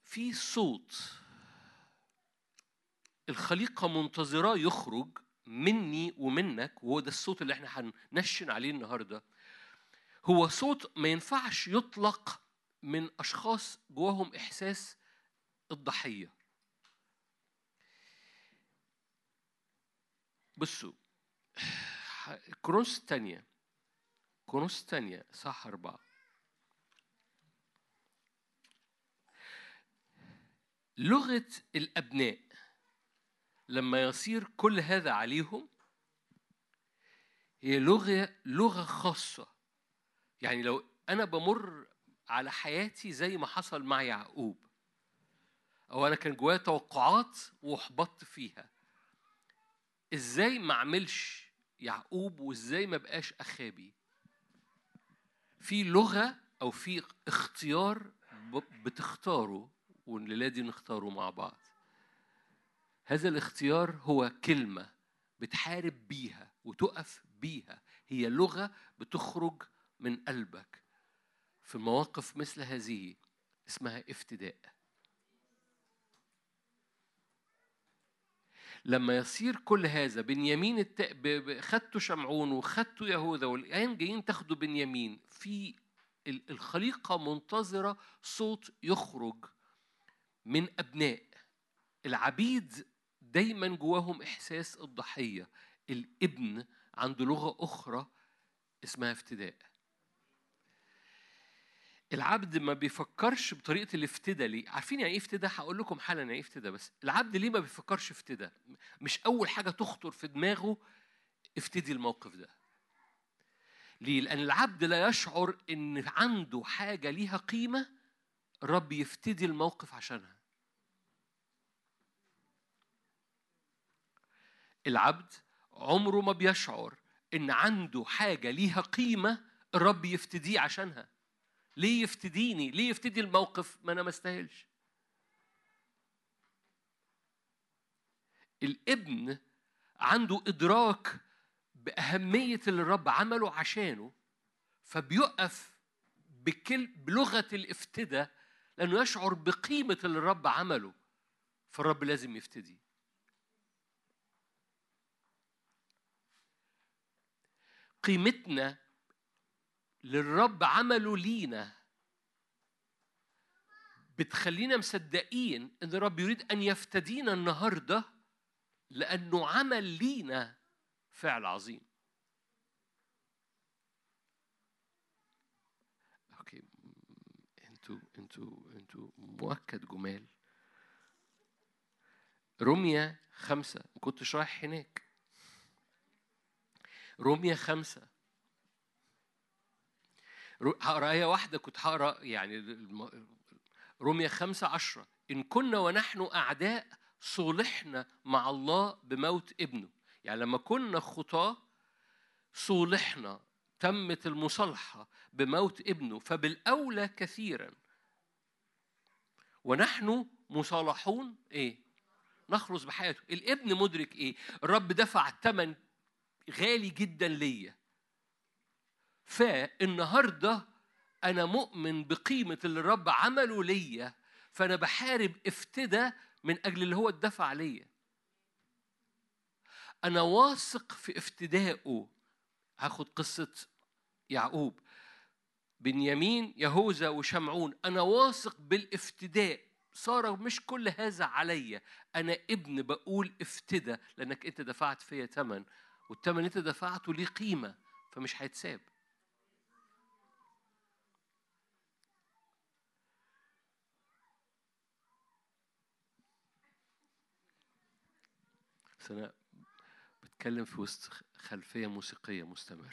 في صوت الخليقة منتظراه يخرج مني ومنك وهو ده الصوت اللي إحنا هننشن عليه النهارده. هو صوت ما ينفعش يطلق من أشخاص جواهم إحساس الضحية. بصوا كورنثوس الثانية كورنثوس الثانية صح أربعة. لغة الأبناء لما يصير كل هذا عليهم هي لغة لغة خاصة. يعني لو أنا بمر على حياتي زي ما حصل مع يعقوب أو أنا كان جوايا توقعات وأحبطت فيها إزاي ما أعملش يعقوب وإزاي ما بقاش أخابي؟ في لغة أو في اختيار بتختاره والليلة دي نختاره مع بعض. هذا الاختيار هو كلمة بتحارب بيها وتقف بيها. هي لغة بتخرج من قلبك. في مواقف مثل هذه اسمها افتداء. لما يصير كل هذا بنيامين الت... ب... خدتوا شمعون وخدتوا يهوذا والآن جايين تاخدوا بنيامين في ال- الخليقة منتظرة صوت يخرج من أبناء. العبيد دايما جواهم إحساس الضحية. الابن عنده لغة أخرى اسمها افتداء. العبد ما بيفكرش بطريقة الافتداء ليه؟ عارفين يعني إيه افتداء؟ هقول لكم حالا يعني إيه افتداء بس العبد ليه ما بيفكرش افتداء؟ مش أول حاجة تخطر في دماغه افتدي الموقف ده. ليه؟ لأن العبد لا يشعر إن عنده حاجة ليها قيمة الرب يفتدي الموقف عشانها. العبد عمره ما بيشعر إن عنده حاجة ليها قيمة الرب يفتديه عشانها. ليه يفتديني؟ ليه يفتدي الموقف؟ ما أنا ما استاهلش. الابن عنده إدراك بأهمية اللي الرب عمله عشانه فبيقف بكل بلغة الافتداء لأنه يشعر بقيمة اللي الرب عمله فالرب لازم يفتدي قيمتنا للرب عمله لينا. بتخلينا مصدقين إن الرب يريد أن يفتدينا النهارده لأنه عمل لينا فعل عظيم. أوكي. أنتوا أنتوا أنتوا مؤكد جمال. رمية خمسة. ما كنتش رايح هناك. رمية خمسة. هقرأ آية واحدة كنت هقرأ يعني رمية خمسة عشرة. إن كنا ونحن أعداء صولحنا مع الله بموت ابنه. يعني لما كنا خطاة صولحنا تمت المصالحة بموت ابنه. فبالأولى كثيرا. ونحن مصالحون إيه؟ نخلص بحياته. الابن مدرك إيه؟ الرب دفع ثمن غالي جدا ليا. فالنهاردة أنا مؤمن بقيمة اللي الرب عمله ليا فأنا بحارب افتدى من أجل اللي هو اتدفع ليا. أنا واثق في افتدائه هاخد قصة يعقوب. بنيامين يهوذا وشمعون. أنا واثق بالافتداء. صار مش كل هذا عليا. أنا ابن بقول افتدى لأنك أنت دفعت فيا ثمن والثمن اللي أنت دفعته ليه قيمة فمش هيتساب. أنا بتكلم في وسط خلفية موسيقية مستمرة.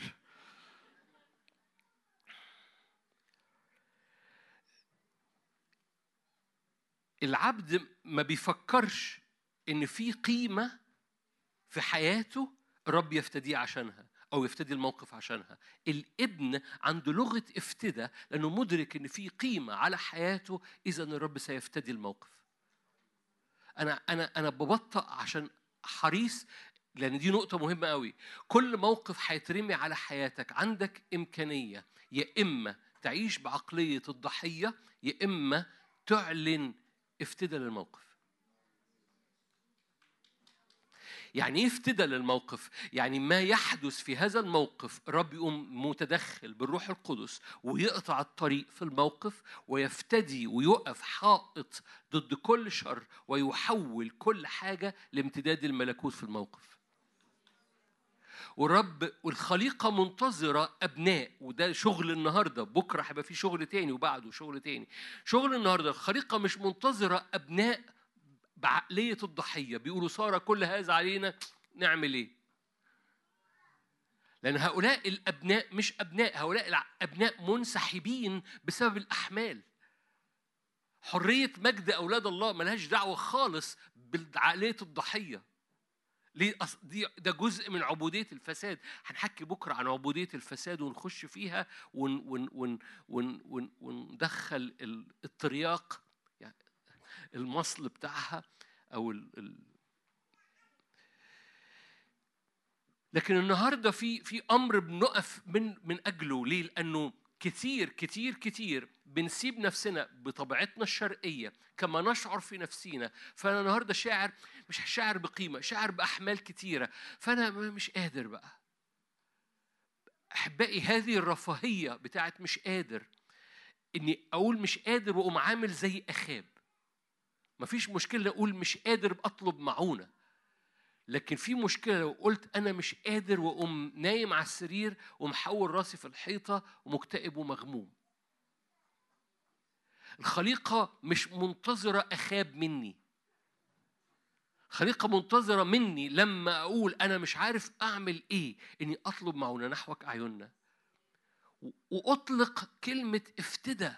العبد ما بيفكرش إن في قيمة في حياته الرب يفتديه عشانها أو يفتدي الموقف عشانها. الابن عنده لغة افتدى لأنه مدرك إن في قيمة على حياته إذا الرب سيفتدي الموقف. أنا أنا أنا ببطأ عشان حريص لأن دي نقطة مهمة قوي كل موقف هيترمي على حياتك. عندك إمكانية يا إما تعيش بعقلية الضحية يا إما تعلن افتدى للموقف. يعني إيه افتدى للموقف؟ يعني ما يحدث في هذا الموقف الرب يقوم متدخل بالروح القدس ويقطع الطريق في الموقف ويفتدي ويقف حائط ضد كل شر ويحول كل حاجة لامتداد الملكوت في الموقف. والرب والخليقة منتظرة أبناء وده شغل النهاردة بكرة هيبقى في شغل تاني وبعده شغل تاني شغل النهاردة الخليقة مش منتظرة أبناء بعقلية الضحية. بيقولوا سارة كل هذا علينا نعمل إيه؟ لأن هؤلاء الأبناء مش أبناء هؤلاء الأبناء منسحبين بسبب الأحمال. حرية مجد أولاد الله ملهاش دعوة خالص بعقلية الضحية. ليه. دي ده جزء من عبودية الفساد. هنحكي بكرة عن عبودية الفساد ونخش فيها ون... ون... ون... ون... ون... وندخل ال- الترياق المصل بتاعها أو ال... لكن النهارده في في أمر بنقف من من أجله. ليه؟ لأنه كتير كتير كتير بنسيب نفسنا بطبيعتنا الشرقية كما نشعر في نفسينا. فأنا النهارده شاعر مش شاعر بقيمة شاعر بأحمال كتيرة. فأنا مش قادر بقى. أحبائي هذه الرفاهية بتاعت مش قادر. إني أقول مش قادر وأقوم عامل زي أخاب. مفيش مشكلة أقول مش قادر أطلب معونة. لكن في مشكلة لو قلت أنا مش قادر وأقوم نايم على السرير ومحول راسي في الحيطة ومكتئب ومغموم. الخليقة مش منتظرة أخاب مني. خليقة منتظرة مني لما أقول أنا مش عارف أعمل إيه إني أطلب معونة نحوك أعيننا. وأطلق كلمة افتدى.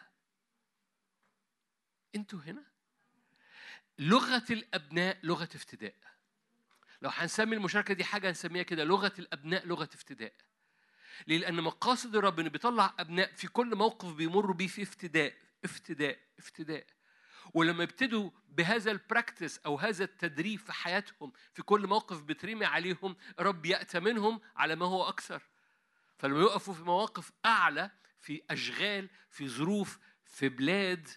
أنتوا هنا؟ لغة الأبناء لغة افتداء. لو هنسمي المشاركة دي حاجة هنسميها كده لغة الأبناء لغة افتداء. ليه؟ لأن مقاصد الرب إنه بيطلع أبناء في كل موقف بيمروا بيه في افتداء افتداء افتداء. ولما يبتدوا بهذا البراكتس أو هذا التدريب في حياتهم في كل موقف بترمي عليهم رب يأتى منهم على ما هو أكثر. فلما يقفوا في مواقف أعلى في أشغال في ظروف في بلاد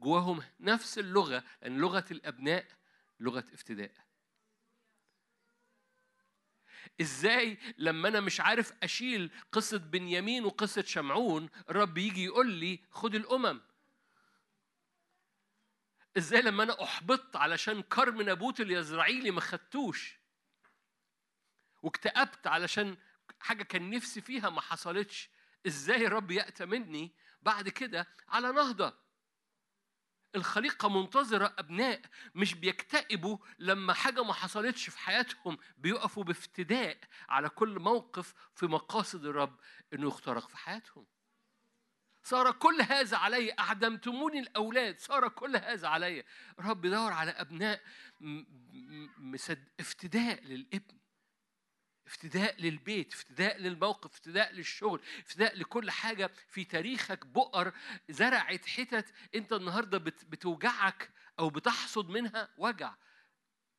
جواهم نفس اللغة لأن لغة الأبناء لغة افتداء. إزاي لما أنا مش عارف أشيل قصة بنيامين وقصة شمعون الرب يجي يقول لي خد الأمم. إزاي لما أنا احبطت علشان كرم نابوت اليزرعيلي ما خدتوش؟ واكتئبت علشان حاجة كان نفسي فيها ما حصلتش. إزاي الرب يأتى مني بعد كده على نهضة؟ الخليقة منتظرة أبناء مش بيكتئبوا لما حاجة ما حصلتش في حياتهم بيقفوا بافتداء على كل موقف في مقاصد الرب إنه يخترق في حياتهم. صار كل هذا علي. أعدمتموني الأولاد. صار كل هذا علي. رب دور على أبناء افتداء للابن. افتداء للبيت افتداء للموقف افتداء للشغل افتداء لكل حاجة في تاريخك بؤر زرعت حتت انت النهاردة بت- بتوجعك أو بتحصد منها وجع.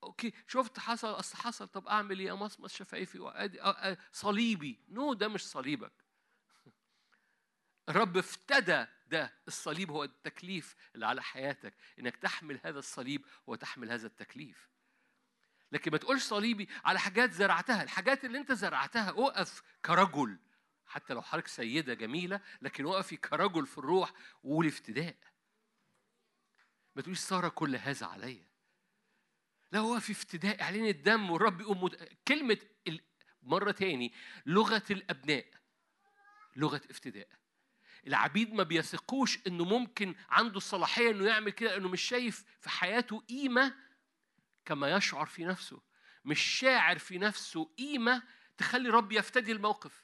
okay شفت حصل أصل حصل طب أعمل إيه؟ امصمص شفايفي أ- صليبي. no ده مش صليبك. الرب افتدى ده. الصليب هو التكليف اللي على حياتك إنك تحمل هذا الصليب وتحمل هذا التكليف. لكن ما تقولش صليبي على حاجات زرعتها. الحاجات اللي انت زرعتها أقف كرجل. حتى لو حضرتك سيدة جميلة لكن وقفي كرجل في الروح وقولي افتداء ما تقوليش صار كل هذا عليا. لا هو في افتداء اعلان الدم والرب يقوم مد... كلمة ال... مرة تاني لغة الأبناء. لغة افتداء. العبيد ما بيثقوش إنه ممكن عنده الصلاحية إنه يعمل كده لأنه مش شايف في حياته قيمة كما يشعر في نفسه مش شاعر في نفسه قيمة تخلي رب يفتدي الموقف.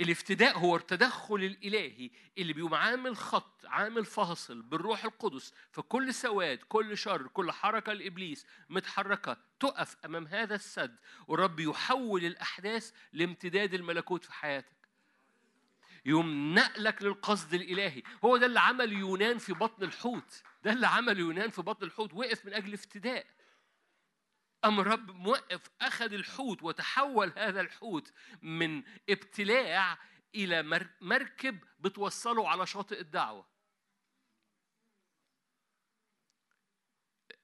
الافتداء هو التدخل الإلهي اللي بيقوم عامل خط عامل فاصل بالروح القدس فكل سواد كل شر كل حركة لإبليس متحركة تقف أمام هذا السد والرب يحول الأحداث لامتداد الملكوت في حياتك. يوم نقلك للقصد الإلهي. هو ده اللي عمل يونان في بطن الحوت. ده اللي عمل يونان في بطن الحوت. وقف من أجل افتداء. أم رب موقف أخذ الحوت وتحول هذا الحوت من ابتلاع إلى مر- مركب بتوصله على شاطئ الدعوة.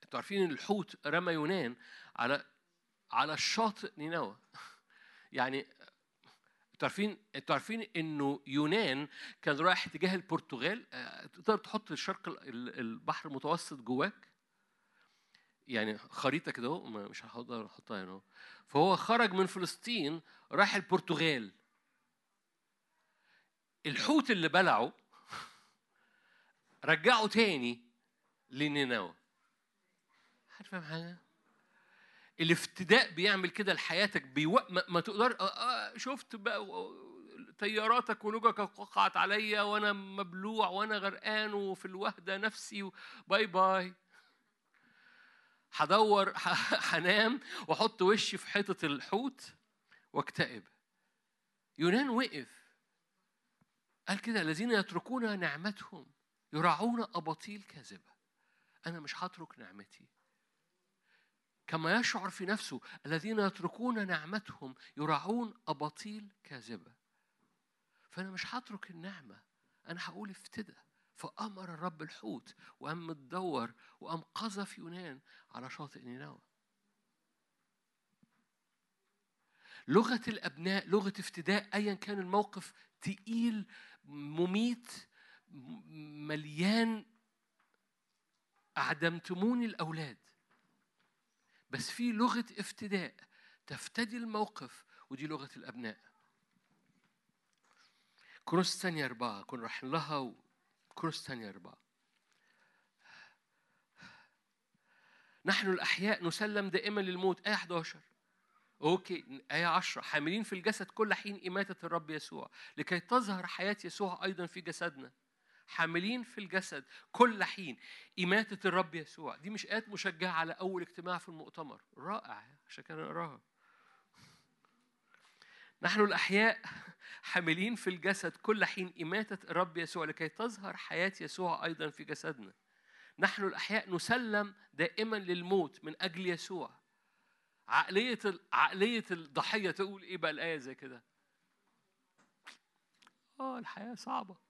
أنتوا عارفين إن الحوت رمى يونان على على الشاطئ نينوى. يعني أنتوا عارفين أنتوا عارفين إنه يونان كان رايح اتجاه البرتغال؟ آه، تقدر تحط الشرق ال- ال- البحر المتوسط جواك؟ يعني خريطة كده مش هقدر أحطها هنا. فهو خرج من فلسطين راح البرتغال. الحوت اللي بلعه رجعه تاني لنينوى. حد فاهم حاجة الافتداء بيعمل كده لحياتك بيو... ما, ما تقدر آه آه شفت بقى و- طياراتك ولجك وقعت عليا وأنا مبلوع وأنا غرقان وفي الوهدة نفسي باي باي. هدور هنام وأحط وشي في حيطة الحوت وأكتئب. يونان وقف. قال كده الذين يتركون نعمتهم يراعون أباطيل كاذبة. أنا مش هترك نعمتي. كما يشعر في نفسه الذين يتركون نعمتهم يراعون أباطيل كاذبة. فأنا مش هترك النعمة أنا هقول افتدى. فأمر الرب الحوت وقام متدور وقام قذف يونان على شاطئ نينوى. لغة الأبناء لغة افتداء ايا كان الموقف تقيل مميت مليان أعدمتموني الأولاد. بس في لغة افتداء تفتدي الموقف ودي لغة الأبناء. كروس ثانية أربعة كنا رايحين لها و... كروس ثانية أربعة. نحن الأحياء نسلم دائما للموت. آية 11 أوكي آية 10 حاملين في الجسد كل حين إماتة الرب يسوع. لكي تظهر حياة يسوع أيضا في جسدنا. حاملين في الجسد كل حين. إماتة الرب يسوع. دي مش آيات مشجعة على أول اجتماع في المؤتمر. رائع عشان كده نقراها. نحن الأحياء حاملين في الجسد كل حين إماتة الرب يسوع لكي تظهر حياة يسوع أيضا في جسدنا. نحن الأحياء نسلم دائما للموت من أجل يسوع. عقلية عقلية الضحية تقول إيه بقى الآية زي كده؟ آه الحياة صعبة.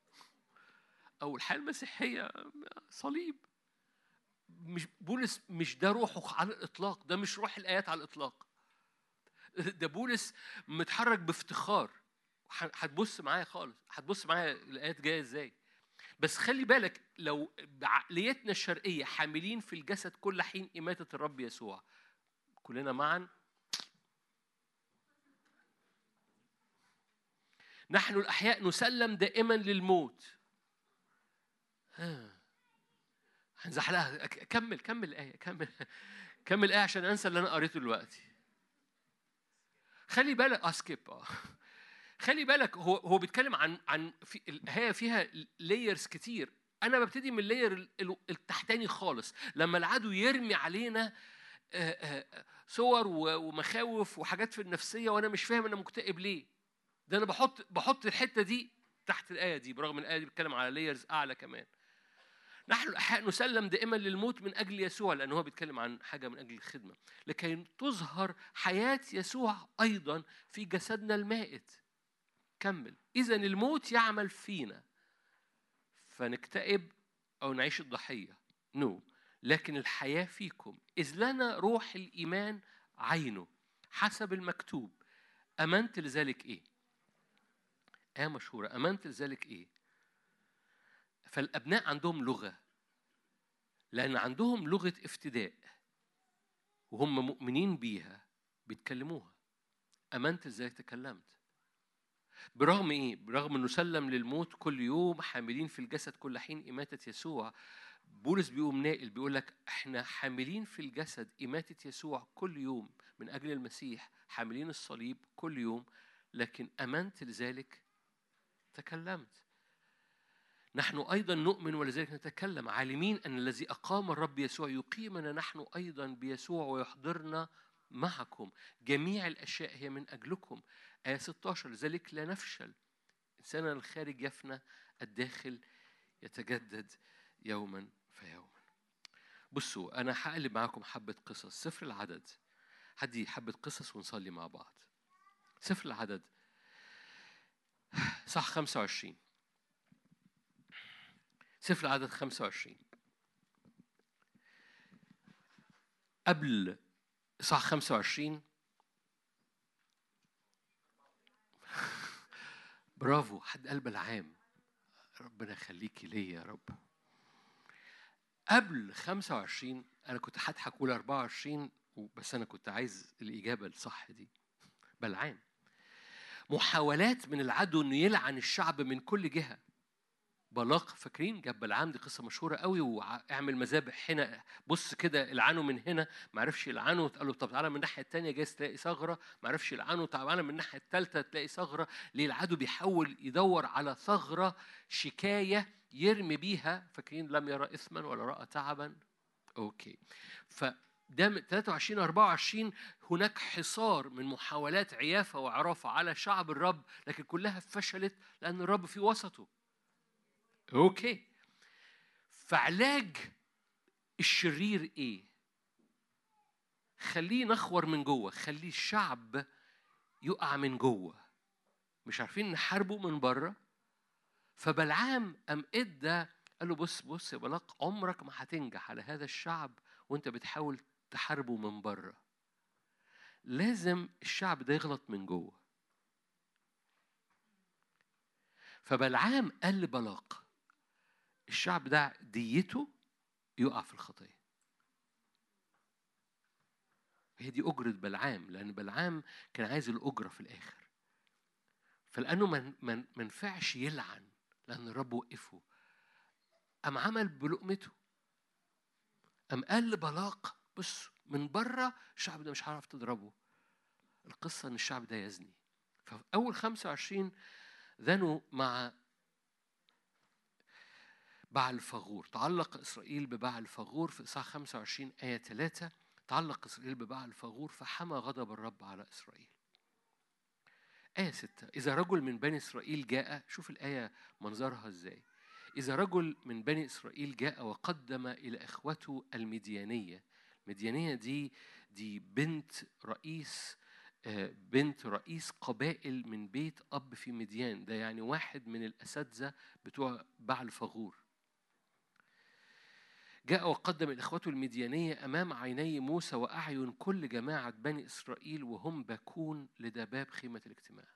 أو الحياة المسيحية صليب. مش بولس مش ده روحه على الإطلاق ده مش روح الآيات على الإطلاق. ده بولس متحرك بافتخار. هتبص معايا خالص هتبص معايا الآيات جاية إزاي. بس خلي بالك لو بعقليتنا الشرقية حاملين في الجسد كل حين إماتة الرب يسوع. كلنا معا؟ نحن الأحياء نسلم دائما للموت. ها. هنزحلقها. كمل كمل الآية كمل. كمل الآية عشان أنسى اللي أنا قريته دلوقتي. خلي بالك skip آه. خلي بالك هو هو بيتكلم عن عن في الآية فيها layers كتير. أنا ببتدي من ال layer ال- ال- التحتاني خالص. لما العدو يرمي علينا آه، آه، صور ومخاوف وحاجات في النفسية وأنا مش فاهم أنا مكتئب ليه. ده أنا بحط بحط الحتة دي تحت الآية دي برغم الآية دي بتتكلم على layers أعلى كمان. نحن الأحياء نسلم دائما للموت من أجل يسوع لأنه هو بيتكلم عن حاجة من أجل الخدمة. لكي تظهر حياة يسوع أيضا في جسدنا المائت. كمل. إذا الموت يعمل فينا. فنكتئب أو نعيش الضحية. نو no. لكن الحياة فيكم. إذ لنا روح الإيمان عينه حسب المكتوب. أمنت لذلك إيه؟ آية مشهورة. أمنت لذلك إيه؟ فالأبناء عندهم لغة. لأن عندهم لغة افتداء. وهم مؤمنين بيها بيتكلموها. أمنت إزاي تكلمت؟ برغم إيه؟ برغم إنه سلم للموت كل يوم حاملين في الجسد كل حين إماتة يسوع. بولس بيقوم ناقل بيقول لك إحنا حاملين في الجسد إماتة يسوع كل يوم من أجل المسيح حاملين الصليب كل يوم. لكن أمنت لذلك؟ تكلمت. نحن أيضا نؤمن ولذلك نتكلم. عالمين أن الذي أقام الرب يسوع يقيمنا نحن أيضا بيسوع ويحضرنا معكم. جميع الأشياء هي من أجلكم. آية 16 لذلك لا نفشل. إنساننا الخارج يفنى الداخل يتجدد يوما فيوما بصوا أنا هقلب معاكم حبة قصص. سفر العدد. هدي حبة قصص ونصلي مع بعض. سفر العدد. صح 25 سفر العدد 25 قبل صح 25 برافو حد قلب العام. ربنا يخليكي ليا يا رب. قبل 25 أنا كنت هضحك أقول 24 بس أنا كنت عايز الإجابة الصح دي. بلعام محاولات من العدو إنه يلعن الشعب من كل جهة. بلاق فاكرين؟ جاب بلعام دي قصة مشهورة قوي واعمل مذابح هنا بص كده العنه من هنا ما عرفش يلعنه قال له طب تعالى من الناحية الثانية جايز تلاقي ثغرة ما عرفش يلعنه تعالى من الناحية الثالثه تلاقي ثغرة ليه العدو بيحاول يدور على ثغرة شكاية يرمي بيها فاكرين؟ لم يرى اثما ولا رأى تعبا. okay. ف ده من 23 24 هناك حصار من محاولات عيافة وعرافة على شعب الرب لكن كلها فشلت لأن الرب في وسطه. okay. فعلاج الشرير إيه؟ خليه نخور من جوه خليه الشعب يقع من جوه. مش عارفين نحاربه من بره. فبلعام قام إدى قال له بص بص يا بلاق عمرك ما هتنجح على هذا الشعب وأنت بتحاول تحاربه من بره. لازم الشعب ده يغلط من جوه. فبلعام قال لبلاق الشعب ده ديته يقع في الخطية. هي دي أجرة بلعام لأن بلعام كان عايز الأجرة في الآخر. فلأنه ما ينفعش يلعن لأن الرب وقفه. قام عمل بلقمته؟ قام قال لبلاق بص من بره الشعب ده مش هعرف تضربه. القصة إن الشعب ده يزني. ففي أول 25 ذنوا مع بعل فغور تعلق إسرائيل ببعل فغور في إصحاح 25 آية 3 تعلق إسرائيل ببعل فغور فحمى غضب الرب على إسرائيل. آية 6 إذا رجل من بني إسرائيل جاء شوف الآية منظرها إزاي. إذا رجل من بني إسرائيل جاء وقدم إلى إخوته المديانية. المديانية دي دي بنت رئيس آه، بنت رئيس قبائل من بيت أب في مديان. ده يعني واحد من الأساتذة بتوع بعل فغور جاء وقدم الإخوة المديانية أمام عيني موسى وأعين كل جماعة بني إسرائيل وهم باكون لدباب خيمة الاجتماع.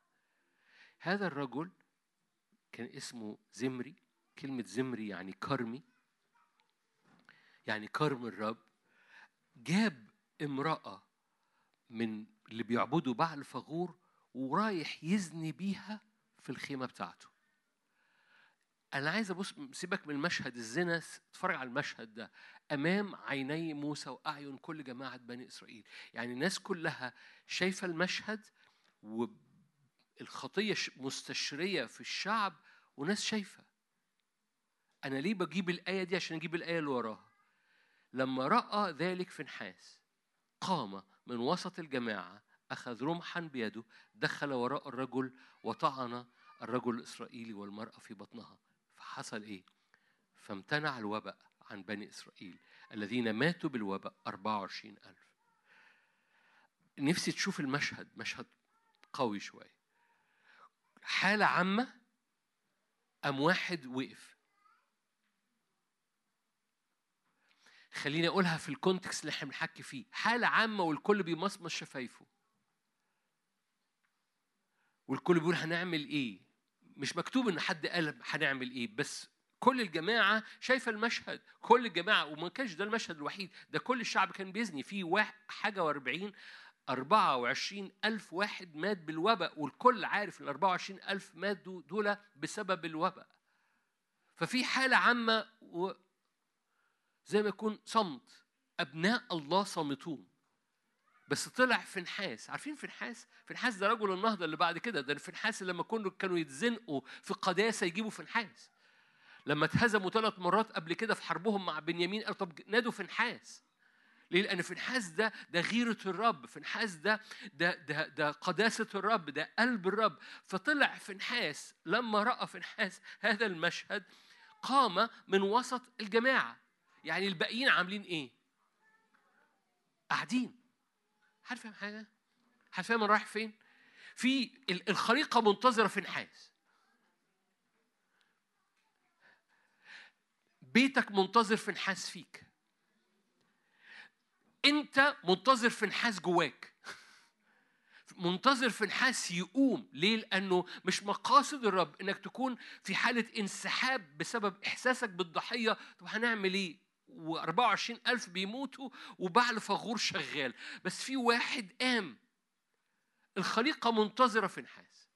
هذا الرجل كان اسمه زمري كلمة زمري يعني كرمي يعني كرم الرب جاب امرأة من اللي بيعبدوا بعل فغور ورايح يزني بيها في الخيمة بتاعته. أنا عايز أبص سيبك من مشهد الزنا اتفرج على المشهد ده. أمام عيني موسى وأعين كل جماعة بني إسرائيل. يعني الناس كلها شايفة المشهد والخطية مستشرية في الشعب وناس شايفة. أنا ليه بجيب الآية دي عشان أجيب الآية اللي وراها؟ لما رأى ذلك فنحاس قام من وسط الجماعة أخذ رمحا بيده دخل وراء الرجل وطعن الرجل الإسرائيلي والمرأة في بطنها. فحصل إيه؟ فامتنع الوباء عن بني إسرائيل الذين ماتوا بالوباء 24 ألف. نفسي تشوف المشهد مشهد قوي شوية. حالة عامة أم واحد وقف. خليني أقولها في الكونتكست اللي إحنا بنحكي فيه. حالة عامة والكل بيمصمص شفايفه. والكل بيقول هنعمل إيه؟ مش مكتوب إن حد قال هنعمل إيه بس كل الجماعة شايفة المشهد كل الجماعة وما كانش ده المشهد الوحيد ده كل الشعب كان بيزني في حاجة وأربعين أربعة وعشرين ألف واحد مات بالوباء والكل عارف إن أربعة وعشرين ألف ماتوا دول بسبب الوباء. ففي حالة عامة و... زي ما يكون صمت أبناء الله صامتون بس طلع فنحاس عارفين فنحاس فنحاس ده رجل النهضة اللي بعد كده ده فنحاس لما كانوا كانوا يتزنقوا في قداسة يجيبوا فنحاس لما اتهزموا ثلاث مرات قبل كده في حربهم مع بنيامين قالوا طب نادوا فنحاس ليه؟ لأن فنحاس ده ده غيرة الرب، فنحاس ده ده ده ده قداسة الرب، ده قلب الرب، فطلع فنحاس لما رأى فنحاس هذا المشهد قام من وسط الجماعة. يعني الباقيين عاملين إيه؟ قاعدين. حاجة؟ حد فاهم أنا رايح فين؟ في ال- الخليقة منتظرة فنحاس. بيتك منتظر فنحاس فيك. أنت منتظر فنحاس جواك منتظر فنحاس يقوم ليه لأنه مش مقاصد الرب إنك تكون في حالة انسحاب بسبب إحساسك بالضحية طب هنعمل إيه و24 ألف بيموتوا وبعل فغور شغال. بس في واحد قام الخليقة منتظرة فنحاس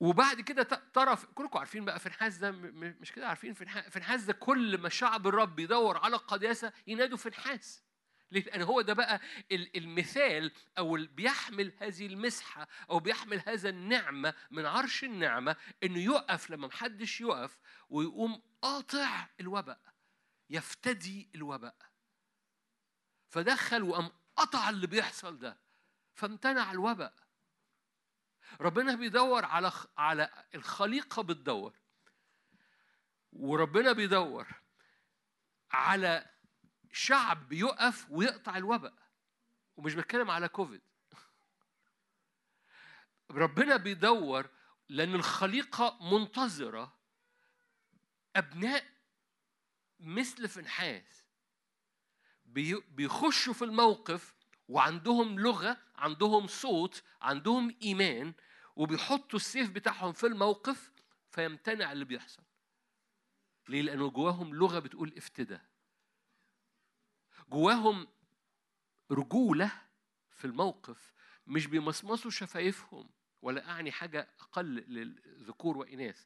وبعد كده ترى كلكم عارفين بقى فنحاس ده م- م- مش كده؟ عارفين فنحاس فنحاس ده كل ما شعب الرب يدور على القداسه ينادوا فنحاس ليه؟ لأن هو ده بقى ال- المثال أو بيحمل هذه المسحة أو بيحمل هذا النعمة من عرش النعمة إنه يقف لما محدش يقف ويقوم قاطع الوباء يفتدي الوباء. فدخل وقام قطع اللي بيحصل ده فامتنع الوباء. ربنا بيدور على على الخليقة بتدور. وربنا بيدور على شعب يقف ويقطع الوباء. ومش بتكلم على كوفيد. ربنا بيدور لأن الخليقة منتظرة أبناء مثل فنحاس. بي- بيخشوا في الموقف وعندهم لغة عندهم صوت عندهم إيمان وبيحطوا السيف بتاعهم في الموقف فيمتنع اللي بيحصل. ليه؟ لأنه جواهم لغة بتقول افتدى جواهم رجولة في الموقف مش بيمصمصوا شفايفهم ولا أعني حاجة أقل للذكور وإناث.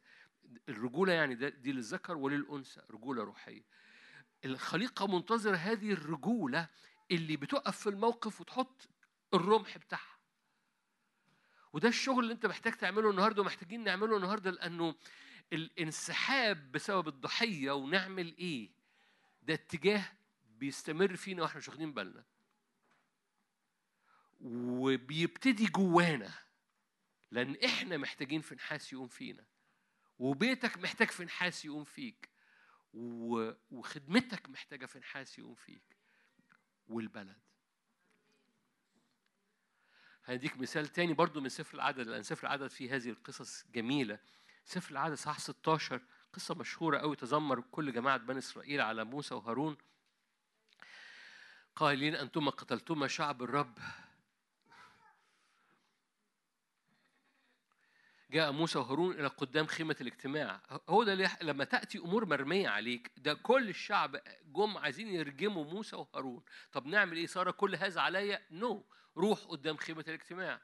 الرجولة يعني دي للذكر وللأنثى رجولة روحية. الخليقة منتظرة هذه الرجولة اللي بتقف في الموقف وتحط الرمح بتاعها. وده الشغل اللي انت محتاج تعمله النهارده ومحتاجين نعمله النهارده لأنه الانسحاب بسبب الضحية ونعمل إيه؟ ده اتجاه بيستمر فينا وإحنا مش واخدين بالنا. وبيبتدي جوانا لأن إحنا محتاجين في نحاس يقوم فينا. وبيتك محتاج في نحاس يقوم فيك. وخدمتك محتاجة في نحاس يقوم فيك. والبلد. هنديك مثال تاني برضو من سفر العدد لأن سفر العدد فيه هذه القصص جميلة. سفر العدد صح 16 قصة مشهورة قوي تذمر كل جماعة بني إسرائيل على موسى وهارون. قائلين أنتما قتلتما شعب الرب. جاء موسى وهارون إلى قدام خيمة الاجتماع. هو ده لما تأتي أمور مرمية عليك ده كل الشعب جم عايزين يرجموا موسى وهارون. طب نعمل إيه؟ صار كل هذا عليا؟ نو no. روح قدام خيمة الاجتماع.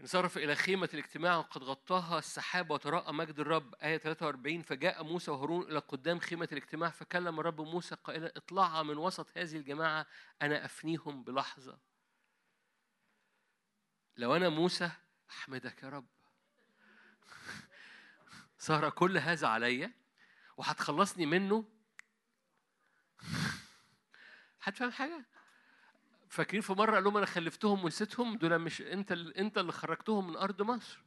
انصرف إلى خيمة الاجتماع وقد غطاها السحاب وتراءى مجد الرب. آية 43 فجاء موسى وهارون إلى قدام خيمة الاجتماع فكلم الرب موسى قائلا اطلعا من وسط هذه الجماعة أنا أفنيهم بلحظة. لو أنا موسى أحمدك يا رب. صار كل هذا عليا وهتخلصني منه؟ هتفهم حاجة؟ فاكرين في مرة قال لهم أنا خلفتهم ونسيتهم؟ دول مش أنت أنت اللي خرجتهم من أرض مصر.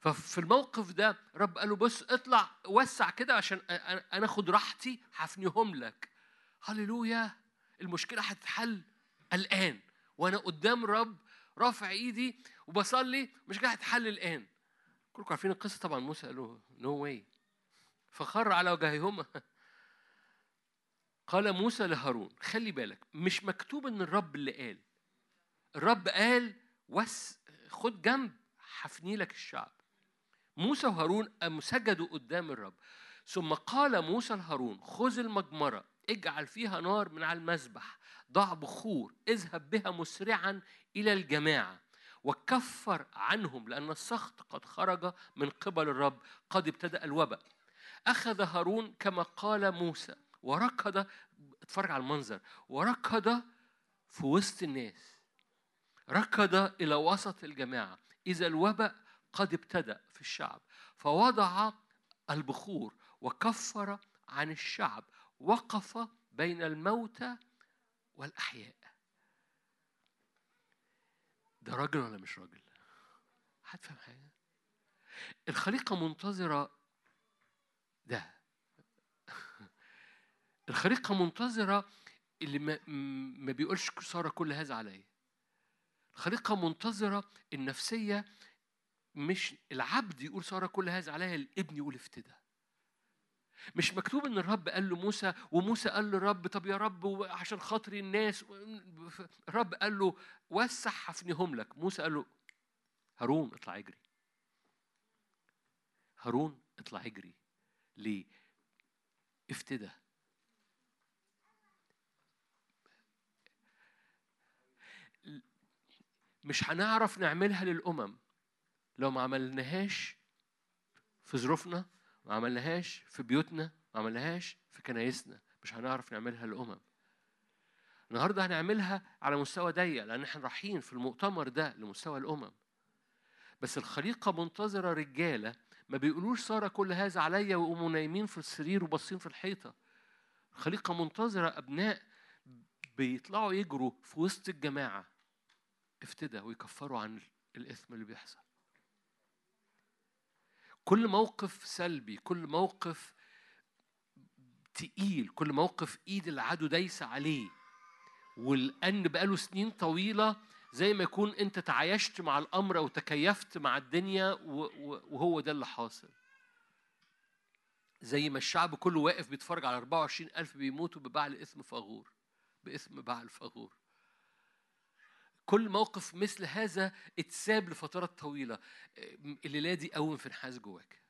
ففي الموقف ده رب قال له بص اطلع وسع كده عشان أنا آخد راحتي هفنيهم لك. هللويا! المشكلة هتتحل الآن. وأنا قدام رب رافع إيدي وبصلي مش جاي هتحل الآن. كلكم عارفين القصة؟ طبعا موسى قال له نو واي فخر على وجههما قال موسى لهارون خلي بالك مش مكتوب إن الرب اللي قال. الرب قال وس خد جنب هفني لك الشعب. موسى وهارون قاموا سجدوا قدام الرب. ثم قال موسى لهارون خذ المجمرة اجعل فيها نار من على المذبح ضع بخور اذهب بها مسرعا إلى الجماعة وكفر عنهم لأن السخط قد خرج من قبل الرب قد ابتدأ الوباء. أخذ هارون كما قال موسى. وركض اتفرج على المنظر وركض في وسط الناس. ركض إلى وسط الجماعة. إذا الوباء قد ابتدأ في الشعب. فوضع البخور وكفر عن الشعب. وقف بين الموتى والأحياء. ده راجل ولا مش راجل؟ هتفهم حاجة؟ الخليقة منتظرة ده. الخليقة منتظرة اللي ما, ما بيقولش سارة كل هذا عليا. الخليقة منتظرة النفسية مش العبد يقول سارة كل هذا عليا الابن يقول افتدى. مش مكتوب إن الرب قال له موسى وموسى قال للرب طب يا رب عشان خاطري الناس. الرب قال له وسع حفنهم لك. موسى قال له هارون اطلع اجري. هارون اطلع اجري. ليه؟ افتدى. مش هنعرف نعملها للأمم. لو ما عملناهاش في ظروفنا ما عملناهاش في بيوتنا ما عملناهاش في كنايسنا مش هنعرف نعملها للأمم. النهارده هنعملها على مستوى ضيق لأن إحنا رايحين في المؤتمر ده لمستوى الأمم. بس الخليقة منتظرة رجالة ما بيقولوش سارة كل هذا عليا ويقوموا نايمين في السرير وباصين في الحيطة. الخليقة منتظرة أبناء بيطلعوا يجروا في وسط الجماعة. افتدى ويكفروا عن الإثم اللي بيحصل. كل موقف سلبي كل موقف تقيل كل موقف إيد العدو دايسة عليه والأن بقاله سنين طويلة زي ما يكون أنت تعايشت مع الأمر أو تكيفت مع الدنيا وهو ده اللي حاصل. زي ما الشعب كله واقف بيتفرج على 24 ألف بيموتوا ببعل إثم فاغور بإثم بعل فاغور كل موقف مثل هذا اتساب لفترات طويلة. الليلة دي قوم في نحاس جواك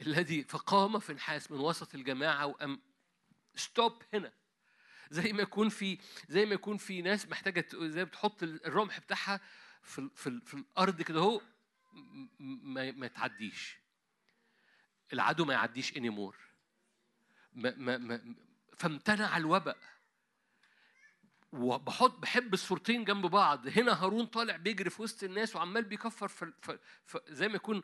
الذي فقام فينحاس من وسط الجماعة وأم stop هنا. زي ما يكون في زي ما يكون في ناس محتاجة زي بتحط الرمح بتاعها في في, في الأرض كده اهو ما, ما تعديش العدو ما يعديش anymore ما ما ما فامتنع الوباء. وبحط بحب الصورتين جنب بعض. هنا هارون طالع بيجري في وسط الناس وعمال بيكفر في, في, في زي ما يكون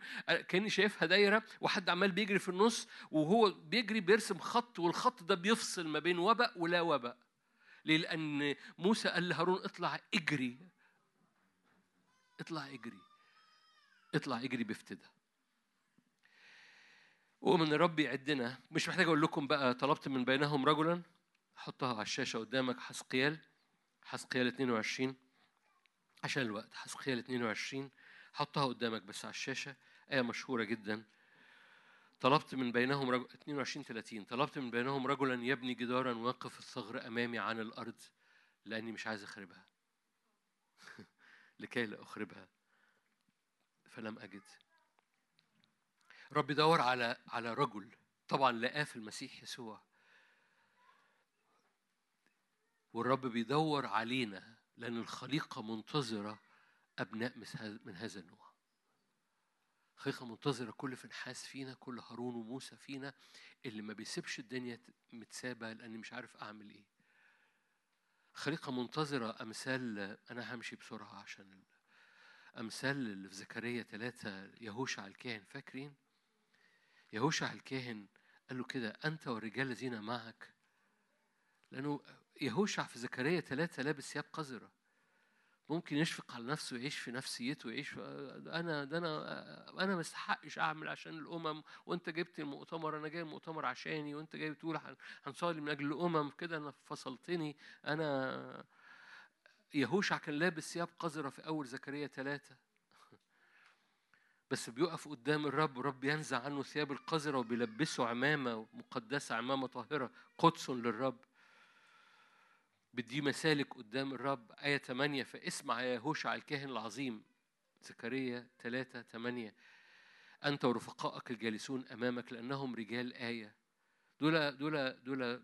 كأني شايفها دايرة وحد عمال بيجري في النص وهو بيجري بيرسم خط والخط ده بيفصل ما بين وباء ولا وباء. ليه؟ لأن موسى قال لهارون اطلع اجري. اطلع اجري. اطلع اجري بافتداء. ومن الرب يعدنا. مش محتاج أقول لكم بقى طلبت من بينهم رجلا. حطها على الشاشة قدامك حسقيال حسقيال 22 عشان الوقت. حسقيال 22 حطها قدامك بس على الشاشة. آية مشهورة جدا. طلبت من بينهم رجل 22 30 طلبت من بينهم رجلا يبني جدارا واقف الثغر أمامي عن الأرض لأني مش عايز أخربها. لكي لا أخربها. فلم أجد. رب دور على على رجل. طبعا لقاه في المسيح يسوع. والرب بيدور علينا لأن الخليقة منتظرة أبناء من هذا النوع خليقة منتظرة كل فنحاس فينا كل هارون وموسى فينا اللي ما بيسيبش الدنيا متسابة لأني مش عارف أعمل إيه خليقة منتظرة أمثال أنا همشي بسرعة عشان أمثال اللي في زكريا ثلاثة يهوشع الكاهن فاكرين؟ يهوشع الكاهن قال له كده أنت والرجال الذين معك لأنه يهوشع في زكريا ثلاثة لابس ثياب قذرة. ممكن يشفق على نفسه ويعيش في نفسيته ويعيش أنا ده أنا أنا ما استحقش أعمل عشان الأمم وأنت جبت المؤتمر أنا جاي المؤتمر عشاني وأنت جاي بتقول هنصلي من أجل الأمم كده أنا فصلتني. أنا يهوشع كان لابس ثياب قذرة في أول زكريا ثلاثة. بس بيقف قدام الرب ورب ينزع عنه ثياب القذرة وبيلبسه عمامة مقدسة عمامة طاهرة قدس للرب. بدي مسالك قدام الرب آية 8 فاسمع يا يهوشع الكاهن العظيم. زكريا 3 8 أنت ورفقائك الجالسون أمامك لأنهم رجال آية. دول دول دول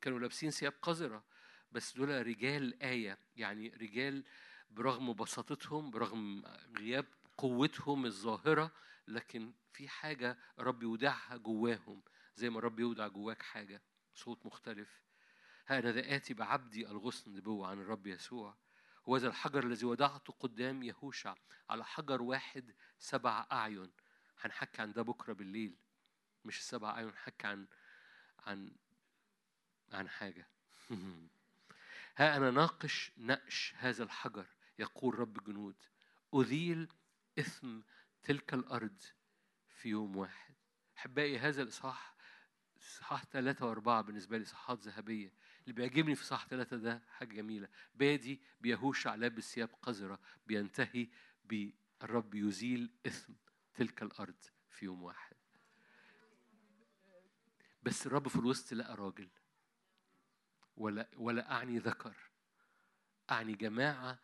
كانوا لابسين ثياب قذرة بس دول رجال آية. يعني رجال برغم بساطتهم برغم غياب قوتهم الظاهرة لكن في حاجة رب يودعها جواهم. زي ما رب يودع جواك حاجة صوت مختلف. ها أنا ذا آتي بعبدي الغصن نبوة عن الرب يسوع. هو ذا الحجر الذي وضعته قدام يهوشع. على حجر واحد سبع أعين. هنحكي عن ده بكرة بالليل. مش السبع أعين هنحكي عن عن عن حاجة. ها أنا ناقش نقش هذا الحجر يقول رب جنود. أذيل إثم تلك الأرض في يوم واحد. أحبائي هذا الإصحاح إصحاح ثلاثة وأربعة بالنسبة لي إصحاحات ذهبية. اللي بيعجبني في إصحاح ثلاثة ده حاجة جميلة. بادي بيهوشع لابس ثياب قذرة بينتهي بالرب يزيل إثم تلك الأرض في يوم واحد. بس الرب في الوسط لقى راجل ولا ولا أعني ذكر أعني جماعة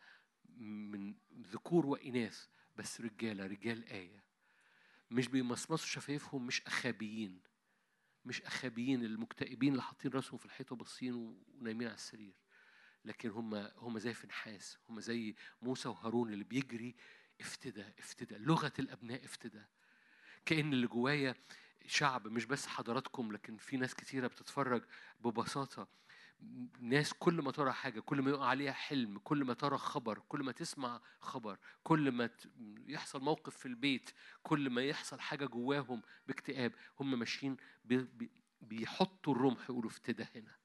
من ذكور وإناث بس رجالة رجال آية. مش بيمصمصوا شفايفهم مش أخابيين. مش أخابيين المكتئبين اللي حاطين راسهم في الحيطة باصين ونايمين على السرير. لكن هم هم زي فنحاس هم زي موسى وهارون اللي بيجري افتدى افتدى لغة الأبناء افتدى كأن اللي جوايا شعب مش بس حضراتكم لكن في ناس كتيرة بتتفرج ببساطة. ناس كل ما ترى حاجة كل ما يقع عليها حلم كل ما ترى خبر كل ما تسمع خبر كل ما يحصل موقف في البيت كل ما يحصل حاجة جواهم باكتئاب هم ماشيين بي بي بيحطوا الرمح يقولوا افتدى هنا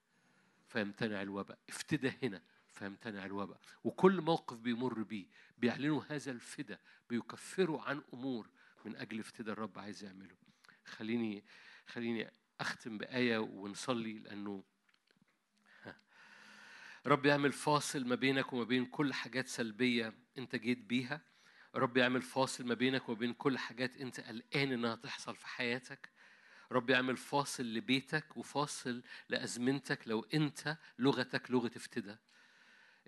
فيمتنع الوباء افتدى هنا فيمتنع الوباء. وكل موقف بيمر بيه بيعلنوا هذا الفدا بيكفروا عن أمور من أجل افتدى الرب عايز يعمله. خليني خليني أختم بآية ونصلي لأنه رب يعمل فاصل ما بينك وما بين كل حاجات سلبية أنت جيت بيها. رب يعمل فاصل ما بينك وما بين كل حاجات أنت قلقان إنها تحصل في حياتك. رب يعمل فاصل لبيتك وفاصل لأزمنتك لو أنت لغتك لغة افتدى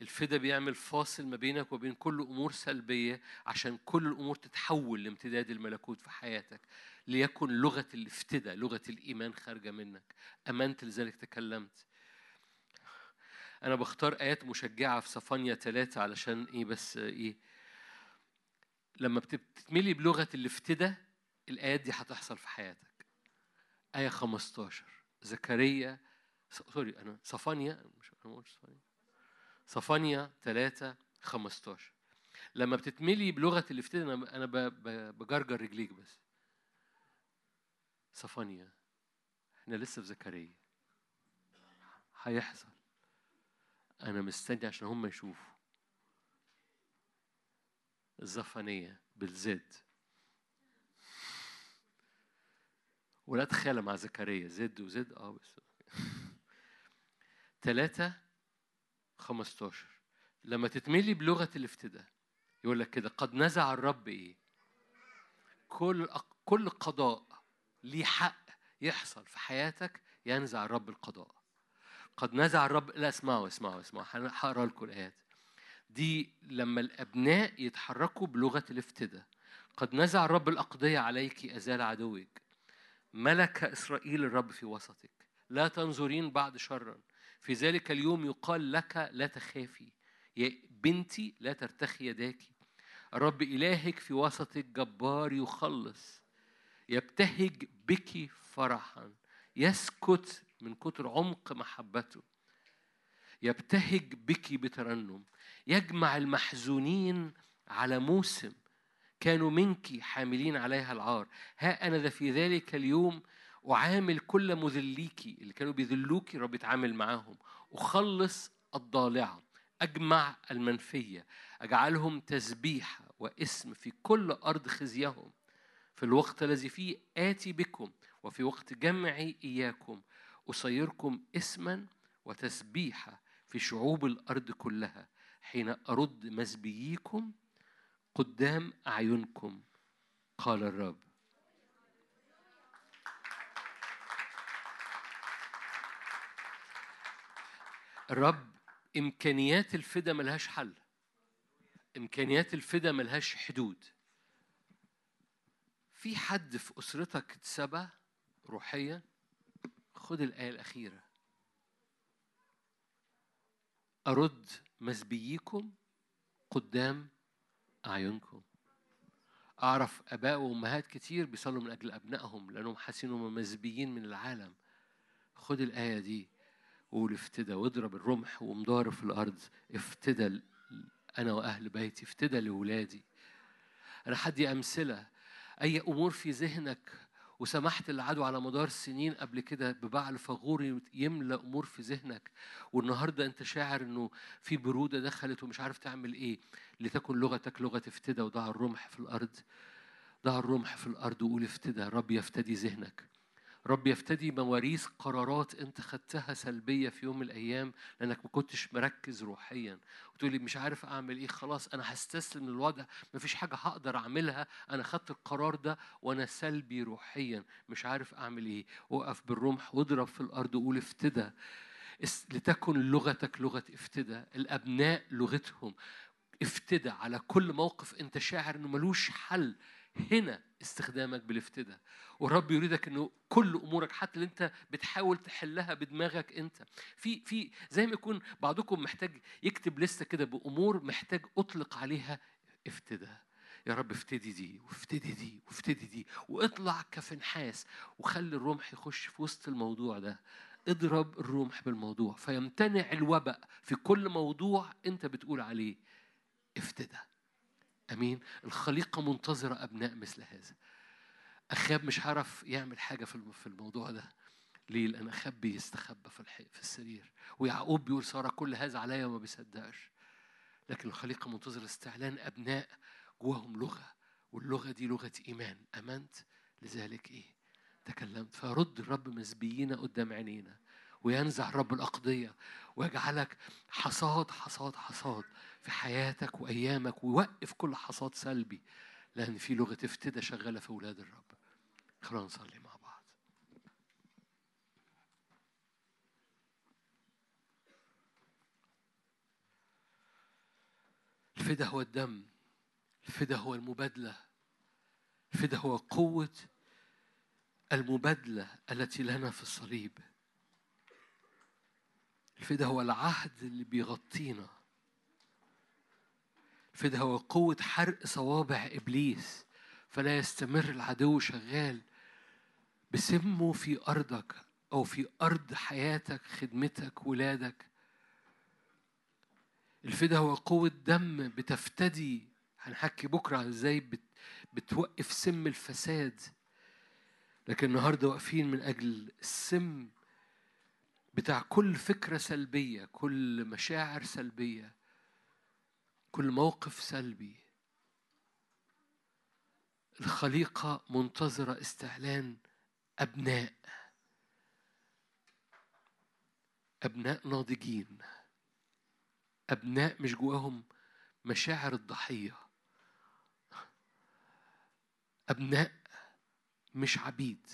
الفدا بيعمل فاصل ما بينك وبين كل أمور سلبية عشان كل الأمور تتحول لامتداد الملكوت في حياتك. ليكن لغة الافتدى لغة الإيمان خارجة منك. أمنت لذلك تكلمت. أنا بختار آيات مشجعة في صفانيا ثلاثة علشان إيه بس إيه لما بتتملي بلغة الافتدى الآيات دي هتحصل في حياتك. آية 15 زكريا سوري أنا صفانيا مش أنا ما صفانيا صفانيا 3 15 لما بتتملي بلغة الافتداء أنا بجرجر رجليك بس. صفانيا إحنا لسه في زكريا. هيحصل. أنا مستني عشان هم يشوفوا. الزفانية بالزد ولاد خالة مع زكريا زد وزد. آه بس. ثلاثة 15 لما تتملي بلغة الافتداء يقول لك كده قد نزع الرب إيه؟ كل كل قضاء ليه حق يحصل في حياتك ينزع الرب القضاء. قد نزع الرب لا اسمعوا اسمعوا اسمعوا هقرأ لكم الآيات. دي لما الأبناء يتحركوا بلغة الافتداء قد نزع الرب الأقضية عليك أزال عدوك. ملك إسرائيل الرب في وسطك. لا تنظرين بعد شرا. في ذلك اليوم يقال لك لا تخافي. يا بنتي لا ترتخي يداك. الرب إلهك في وسطك جبار يخلص. يبتهج بك فرحا. يسكت من كتر عمق محبته. يبتهج بك بترنم. يجمع المحزونين على موسم كانوا منك حاملين عليها العار. ها أنا ذا في ذلك اليوم أعامل كل مذليكي اللي كانوا بيذلوكي رب يتعامل معاهم. أخلص الضالعة. أجمع المنفية. أجعلهم تسبيحة واسم في كل أرض خزيهم. في الوقت الذي فيه آتي بكم وفي وقت جمعي إياكم. أصيركم اسما وتسبيحة في شعوب الأرض كلها حين أرد مسبييكم قدام أعينكم. قال الرب. الرب إمكانيات الفدا ملهاش حل. إمكانيات الفدا ملهاش حدود. في حد في أسرتك اتسبى روحيا؟ خد الآية الأخيرة. أرد مسبييكم قدام أعينكم. أعرف آباء وأمهات كتير بيصلوا من أجل أبنائهم لأنهم حاسين إنهم مسبيين من العالم. خد الآية دي وقول افتدى واضرب الرمح ومضارب في الأرض. افتدى أنا وأهل بيتي افتدى لولادي. أنا حدي أمثلة. أي أمور في ذهنك وسمحت للعدو على مدار سنين قبل كده ببعل فغور يملى أمور في ذهنك. والنهاردة أنت شاعر إنه في برودة دخلت ومش عارف تعمل إيه. لتكن لغتك لغة افتدى وضع الرمح في الأرض. ضع الرمح في الأرض وقول افتدى رب يفتدي ذهنك. رب يفتدي مواريث قرارات انت خدتها سلبية في يوم من الأيام لأنك ما كنتش مركز روحيا. وتقول لي مش عارف أعمل إيه خلاص أنا هستسلم للوضع مفيش حاجة هقدر أعملها أنا خدت القرار ده وأنا سلبي روحيا مش عارف أعمل إيه. وقف بالرمح واضرب في الأرض وقول افتدى. لتكن لغتك لغة افتدى. الأبناء لغتهم. افتدى على كل موقف انت شاعر إنه ملوش حل. هنا استخدامك بالافتداء. والرب يريدك إنه كل أمورك حتى اللي أنت بتحاول تحلها بدماغك أنت. في في زي ما يكون بعضكم محتاج يكتب لستة كده بأمور محتاج أطلق عليها افتداء. يا رب افتدي دي وافتدي دي وافتدي دي واطلع كفنحاس وخلي الرمح يخش في وسط الموضوع ده. اضرب الرمح بالموضوع. فيمتنع الوباء في كل موضوع أنت بتقول عليه افتدى أمين. الخليقة منتظرة أبناء مثل هذا. أخاب مش هعرف يعمل حاجة في الم- في الموضوع ده. ليه؟ لأن أخاب بيستخبى في في السرير. ويعقوب بيقول سارة كل هذا عليا وما بيصدقش. لكن الخليقة منتظرة استعلان أبناء جواهم لغة. واللغة دي لغة إيمان. أمنت لذلك إيه؟ تكلمت. فرد الرب مسبيين قدام عينينا. وينزع الرب الأقضية. ويجعلك حصاد حصاد حصاد. في حياتك وأيامك ويوقف كل حصاد سلبي لأن في لغة افتدى شغالة في أولاد الرب. خلونا نصلي مع بعض. الفدا هو الدم الفدا هو المبادلة الفدا هو قوة المبادلة التي لنا في الصليب. الفدا هو العهد اللي بيغطينا. الفدا هو قوة حرق صوابع إبليس فلا يستمر العدو شغال بسمه في أرضك أو في أرض حياتك خدمتك ولادك. الفدا هو قوة دم بتفتدي هنحكي بكرة إزاي بت بتوقف سم الفساد. لكن النهارده واقفين من أجل السم بتاع كل فكرة سلبية كل مشاعر سلبية. كل موقف سلبي. الخليقة منتظرة استعلان أبناء. أبناء ناضجين. أبناء مش جواهم مشاعر الضحية. أبناء مش عبيد.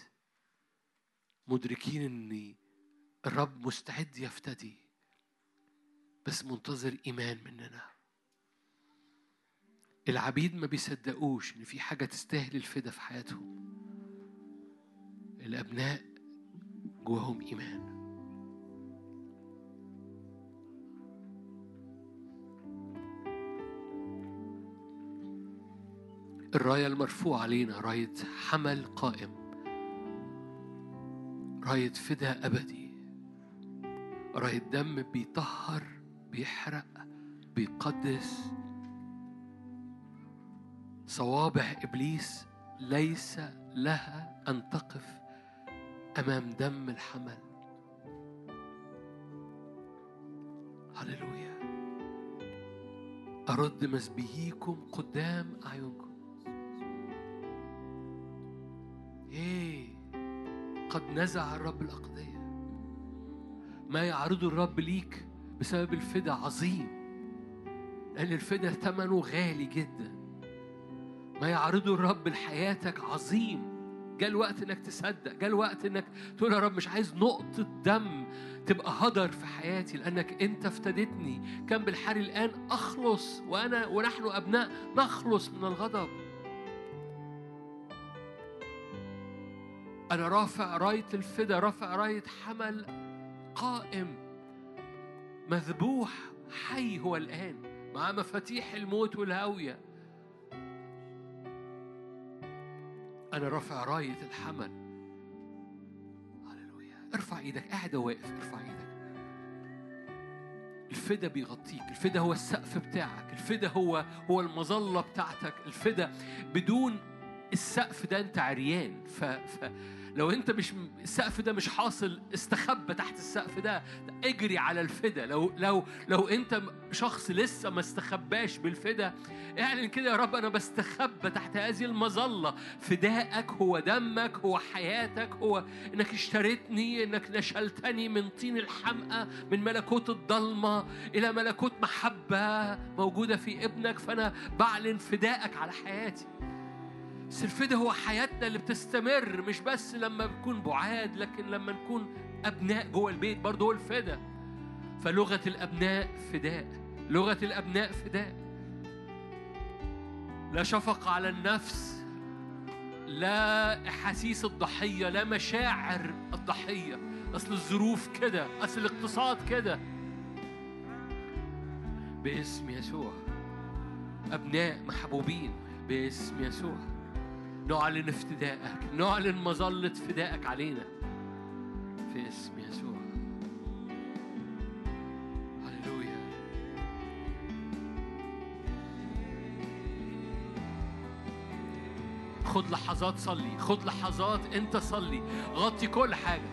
مدركين إن الرب مستعد يفتدي. بس منتظر إيمان مننا. العبيد ما بيصدقوش إن في حاجة تستاهل الفدا في حياتهم. الأبناء جواهم إيمان. الراية المرفوعة علينا راية حمل قائم. راية فدا أبدي. راية دم بيطهر بيحرق بيقدس. صوابع إبليس ليس لها أن تقف أمام دم الحمل. هللويا. أرد مسبييكم قدام أعينكم. إيه قد نزع الرب الأقضية. ما يعرضه الرب ليك بسبب الفدا عظيم لأن الفدا ثمنه غالي جدا. ما يعرضه الرب لحياتك عظيم. جاء الوقت إنك تصدق جاء الوقت إنك تقول يا رب مش عايز نقطة دم تبقى هدر في حياتي لأنك أنت افتدتني كان بالحري الآن أخلص وأنا ونحن أبناء نخلص من الغضب. أنا رافع راية الفدا رافع راية حمل قائم. مذبوح حي هو الآن مع مفاتيح الموت والهاوية أنا رافع راية الحمل. هللويا. ارفع إيدك. قاعد واقف. ارفع إيدك. الفدا بيغطيك. الفدا هو السقف بتاعك. الفدا هو هو المظلة بتاعتك. الفدا بدون السقف ده انت عريان. ف, لو انت مش السقف ده مش حاصل استخبى تحت السقف ده اجري على الفدا. لو لو لو انت شخص لسه ما استخباش بالفدا اعلن كده يا رب أنا بستخبى تحت هذه المظلة. فدائك هو دمك هو حياتك هو انك اشتريتني انك نشلتني من طين الحمقى من ملكوت الضلمة إلى ملكوت محبة موجودة في ابنك. فأنا بعلن فدائك على حياتي. الفدا هو حياتنا اللي بتستمر مش بس لما بنكون بعاد لكن لما نكون أبناء جوه البيت برضه هو الفدا فلغة الأبناء فداء لغة الأبناء فداء. لا شفقة على النفس لا أحاسيس الضحية لا مشاعر الضحية. أصل الظروف كده أصل الاقتصاد كده. باسم يسوع. أبناء محبوبين باسم يسوع. نعلن افتدائك نعلن مظلة فدائك علينا. في اسم يسوع. هللويا. خد لحظات صلي خد لحظات انت صلي. غطي كل حاجة.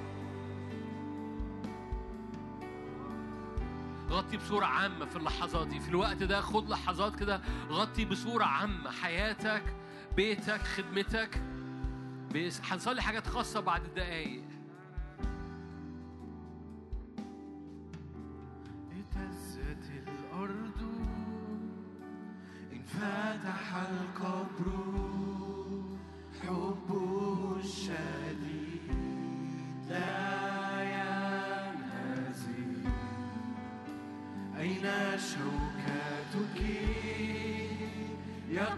غطي بصورة عامة في اللحظات دي. في الوقت ده خد لحظات كده غطي بصورة عامة حياتك بيتك خدمتك. هنصلي حاجات خاصة بعد دقايق اهتزت الأرض انفتح القبر حبه الشديد لا ينهزم. أين شوكتك؟ يا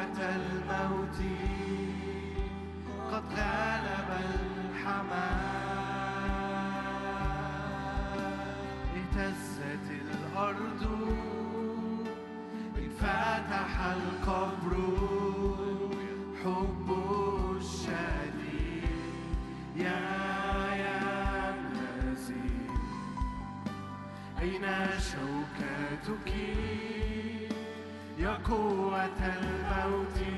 الموت. قد غلب الحمام. اهتزت الأرض. انفتح القبر. حبه الشديد يا ينهزم أين شوكتك؟ يا قوة الموت.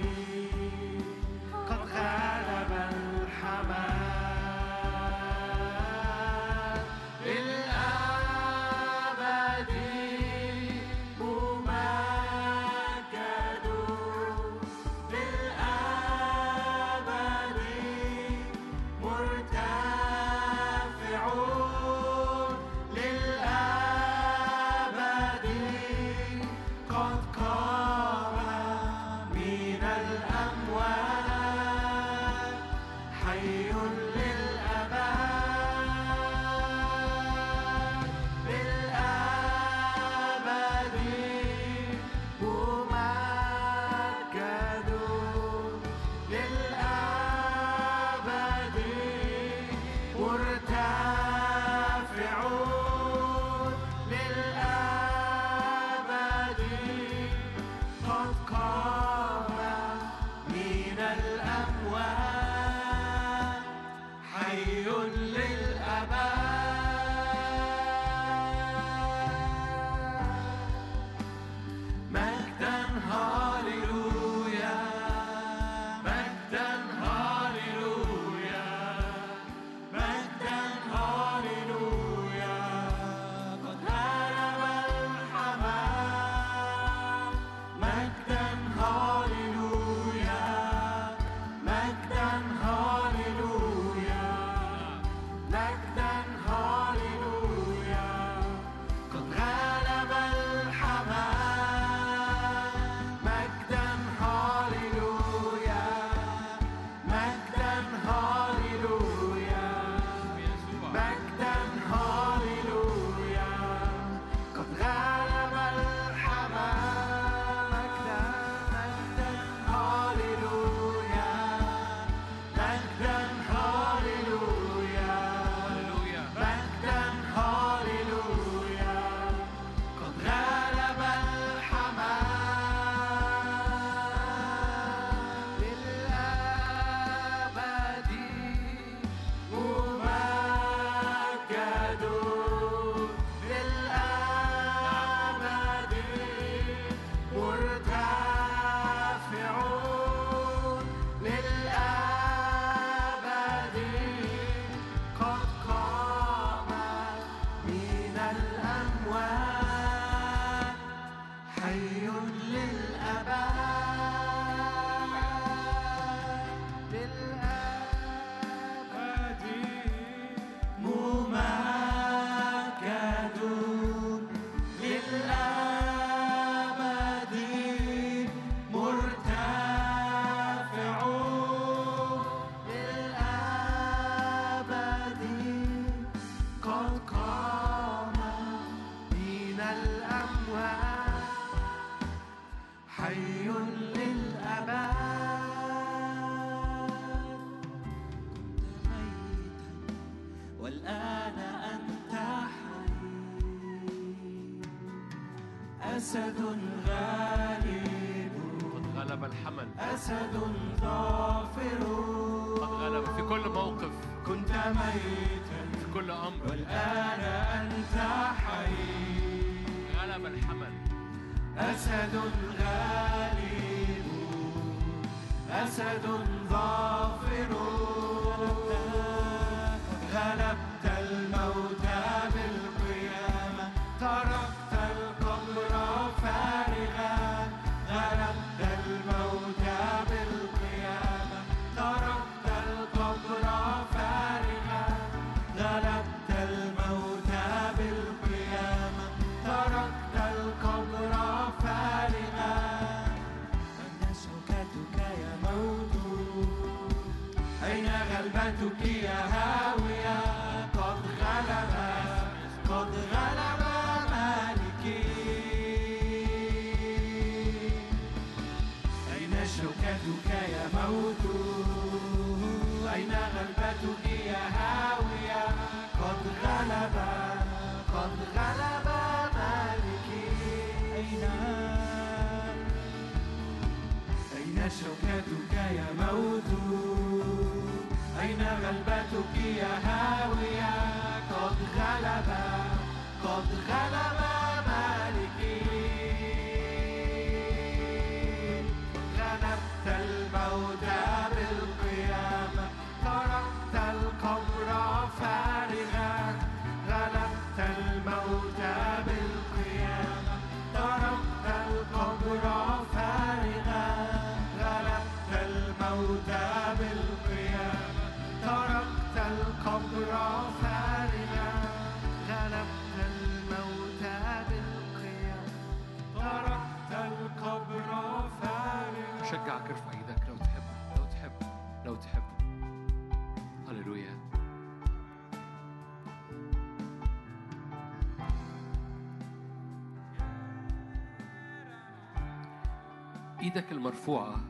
إيدك المرفوعة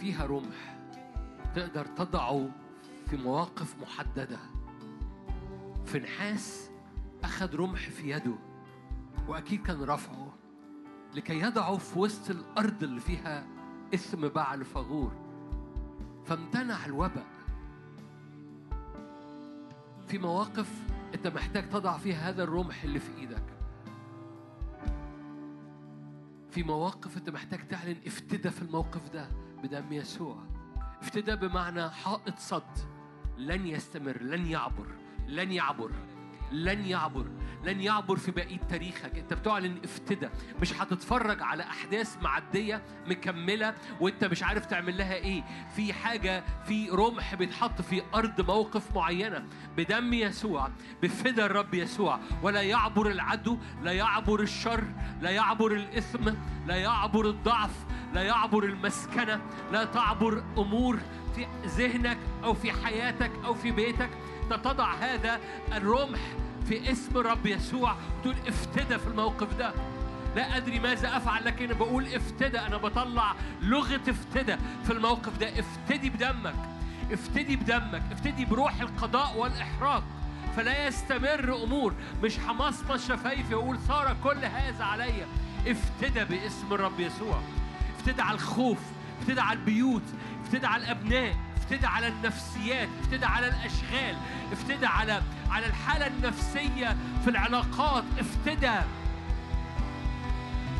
فيها رمح تقدر تضعه في مواقف محددة. فنحاس أخذ رمح في يده وأكيد كان رفعه لكي يضعه في وسط الأرض اللي فيها اسم بعل فغور فامتنع الوباء في مواقف أنت محتاج تضع فيها هذا الرمح اللي في إيدك. في مواقف أنت محتاج تعلن افتدى في الموقف ده بدم يسوع. افتدى بمعنى حائط صد. لن يستمر لن يعبر لن يعبر. لن يعبر لن يعبر في بقية تاريخك. انت بتعلن افتدى مش هتتفرج على أحداث معدية مكملة وانت مش عارف تعمل لها إيه. في حاجة في رمح بيتحط في أرض موقف معينة بدم يسوع بفدى الرب يسوع. ولا يعبر العدو لا يعبر الشر لا يعبر الإثم لا يعبر الضعف لا يعبر المسكنة لا تعبر أمور في ذهنك أو في حياتك أو في بيتك. تضع هذا الرمح في اسم الرب يسوع. وتقول افتدى في الموقف ده. لا أدري ماذا أفعل لكن بقول افتدى. أنا بطلع لغة افتدى في الموقف ده. افتدي بدمك. افتدي بدمك. افتدي بروح القضاء والاحراق فلا يستمر أمور. مش همصمص شفايفي واقول صار كل هذا عليا افتدى باسم الرب يسوع. افتدى على الخوف. افتدى على البيوت. افتدى على الأبناء. افتدى على النفسيات افتدى على الأشغال افتدى على على الحالة النفسية في العلاقات افتدى.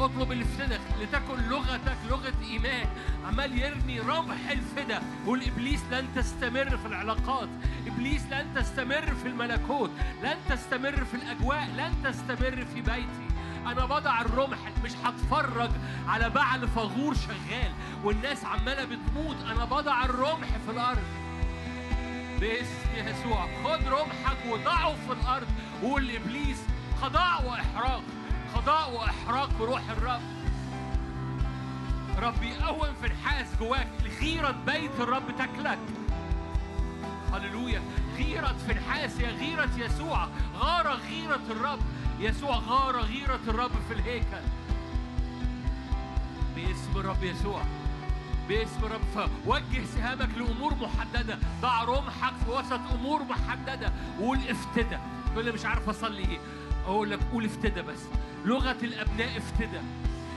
اطلب الافتدى لتكن لغتك لغة إيمان. عمال يرمي رمح الفدى يقول ابليس لن تستمر في العلاقات. إبليس لن تستمر في الملكوت. لن تستمر في الأجواء. لن تستمر في بيتي. أنا بضع الرمح مش هتفرج على بعل فغور شغال والناس عمالة بتموت. أنا بضع الرمح في الأرض. باسم يسوع خد رمحك وضعه في الأرض. وقول لإبليس قضاء وإحراق قضاء وإحراق بروح الرب. رب يقوم في نحاس جواك. غيرة بيت الرب تاكلك هللويا. غيرة في نحاس يا غيرة يسوع. غار غيرة الرب. يسوع غار غيرة الرب في الهيكل. باسم الرب يسوع. باسم رب فوجه سهامك لأمور محددة. ضع رمحك في وسط أمور محددة. وقول افتدى. تقول لي مش عارف أصلي إيه. أقول لك قول افتدى بس. لغة الأبناء افتدى.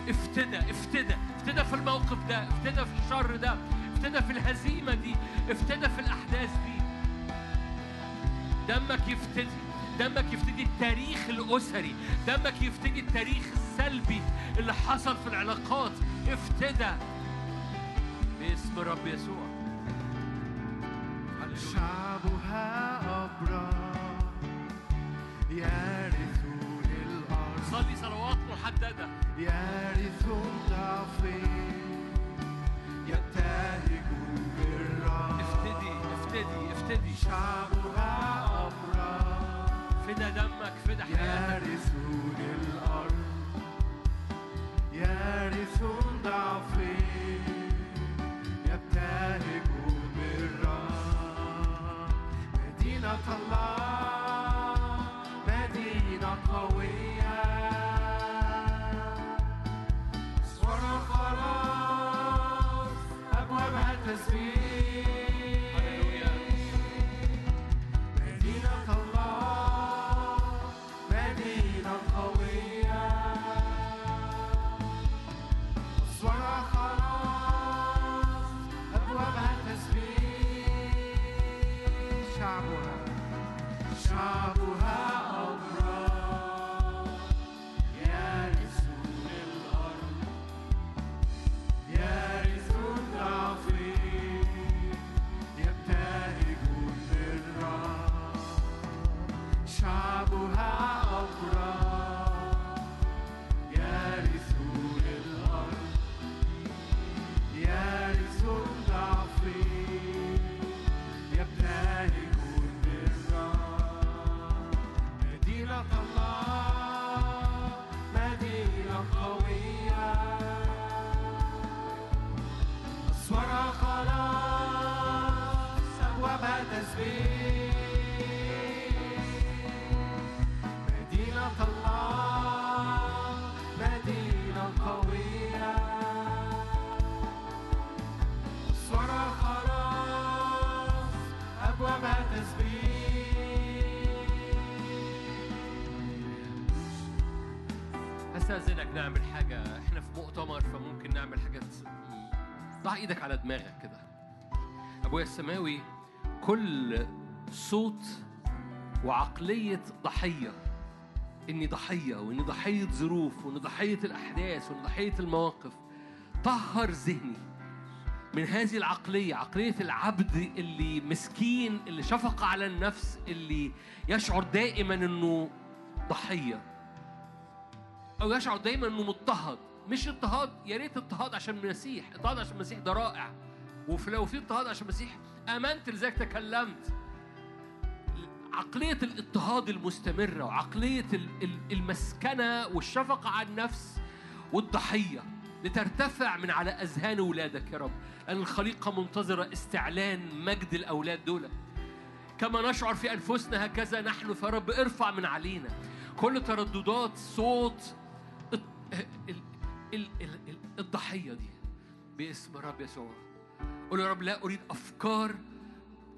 افتدى افتدى. افتدى في الموقف ده. افتدى في الشر ده. افتدى في الهزيمة دي. افتدى في الأحداث دي. دمك يفتدي دمك يفتدي التاريخ الأسري دمك يفتدي التاريخ السلبي اللي حصل في العلاقات. افتدى باسم رب يسوع. شعبها أبرار يرثون الأرض. صلي صلوات محددة. يرثون ضعفين يبتهجون بالرب. افتدي افتدي افتدي. شعبها فدى دمك فدى حياتك. يرثون الأرض يرثون ضعفين يبتهجون بالرب. مدينة الله مدينة قوية. أسوارها خلاص أبوابها تسبيح. ضع إيدك على دماغك كده. أبويا السماوي كل صوت وعقلية ضحية. إني ضحية وإني ضحية ظروف وإني ضحية الأحداث وإني ضحية المواقف. طهر ذهني من هذه العقلية عقلية العبد اللي مسكين اللي شفق على النفس اللي يشعر دائما إنه ضحية. أو يشعر دايما إنه مضطهد. مش اضطهاد يا ريت اضطهاد عشان المسيح اضطهاد عشان المسيح ده رائع. وفي لو في اضطهاد عشان المسيح آمنت لذلك تكلمت. عقلية الاضطهاد المستمرة وعقلية ال- ال- المسكنة والشفقة على النفس والضحية. لترتفع من على أذهان أولادك يا رب. لأن الخليقة منتظرة استعلان مجد الأولاد دول. كما نشعر في أنفسنا هكذا نحن فيا رب ارفع من علينا. كل ترددات صوت ال- ال- ال- ال- الضحية دي. باسم رب يسوع. قول يا رب لا أريد أفكار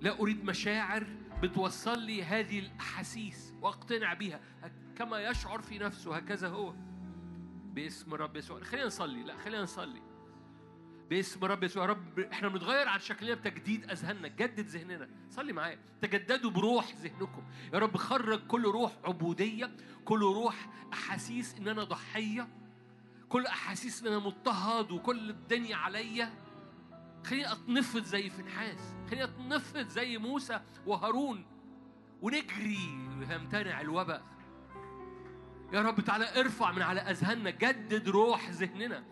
لا أريد مشاعر بتوصل لي هذه الأحاسيس وأقتنع بها كما يشعر في نفسه هكذا هو. باسم رب يسوع. خلينا نصلي. لا خلينا نصلي. باسم رب يسوع. رب إحنا بنتغير عن شكلنا بتجديد أذهاننا. جدد ذهننا. صلي معايا. تجددوا بروح ذهنكم. يا رب خرج كل روح عبودية كل روح أحاسيس إن أنا ضحية. كل أحاسيس ان أنا مضطهد وكل الدنيا عليا. خليني اتنفض زي فنحاس خليني اتنفض زي موسى وهارون. ونجري يمتنع الوباء. يا رب تعالى ارفع من على أذهاننا جدد روح ذهننا.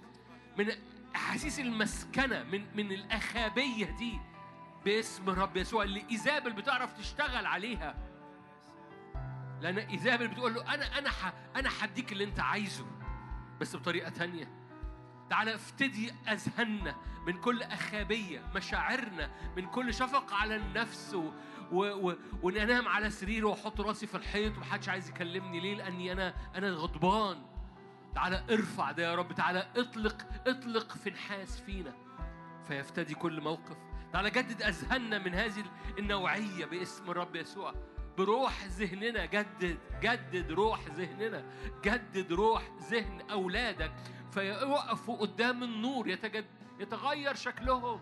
من أحاسيس المسكنة من من الأخابية دي. باسم رب يسوع اللي إيزابل بتعرف تشتغل عليها. لأن إيزابل بتقول له أنا ح... أنا هديك اللي أنت عايزه. بس بطريقة تانية. تعالى افتدي أذهاننا من كل أخابية مشاعرنا من كل شفقه على النفس و... و... و... وان انام على سريري وأحط راسي في الحيط ومحدش عايز يكلمني ليه؟ لأني أنا أنا غضبان تعالى ارفع ده يا رب تعالى اطلق اطلق في نحاس فينا. فيفتدي كل موقف. تعالى جدد أذهاننا من هذه النوعية باسم الرب يسوع. بروح ذهننا جدد جدد روح ذهننا جدد روح ذهن أولادك فيقفوا قدام النور يتجد يتغير شكلهم.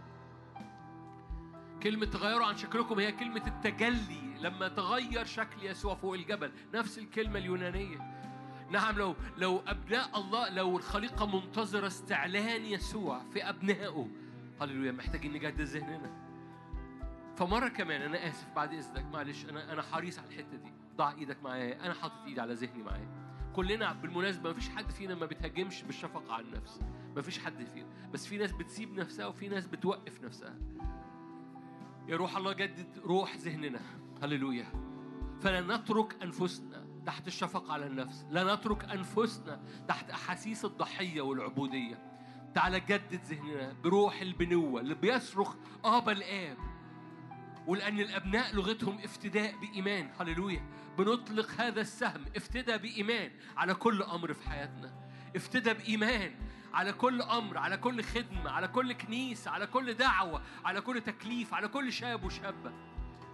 كلمة تغيروا عن شكلكم هي كلمة التجلي. لما تغير شكل يسوع فوق الجبل نفس الكلمة اليونانية. نعم لو لو أبناء الله لو الخليقة منتظرة استعلان يسوع في أبنائه. هللويا محتاجين نجدد ذهننا. فمرة كمان أنا آسف بعد إذنك معلش أنا أنا حريص على الحتة دي. ضع إيدك معايا أنا حاطط إيدي على ذهني معايا. كلنا بالمناسبة مفيش حد فينا ما بيتهاجمش بالشفقة على النفس. مفيش حد فينا. بس في ناس بتسيب نفسها وفي ناس بتوقف نفسها. يا روح الله جدد روح ذهننا. هللويا. فلا نترك أنفسنا تحت الشفقة على النفس. لا نترك أنفسنا تحت أحاسيس الضحية والعبودية. تعالى جدد ذهننا بروح البنوة اللي بيصرخ آبا الآب ولأن الأبناء لغتهم افتداء بإيمان. هللويا. بنطلق هذا السهم افتدى بإيمان على كل أمر في حياتنا. افتدى بإيمان على كل أمر على كل خدمة على كل كنيسة على كل دعوة على كل تكليف على كل شاب وشابة.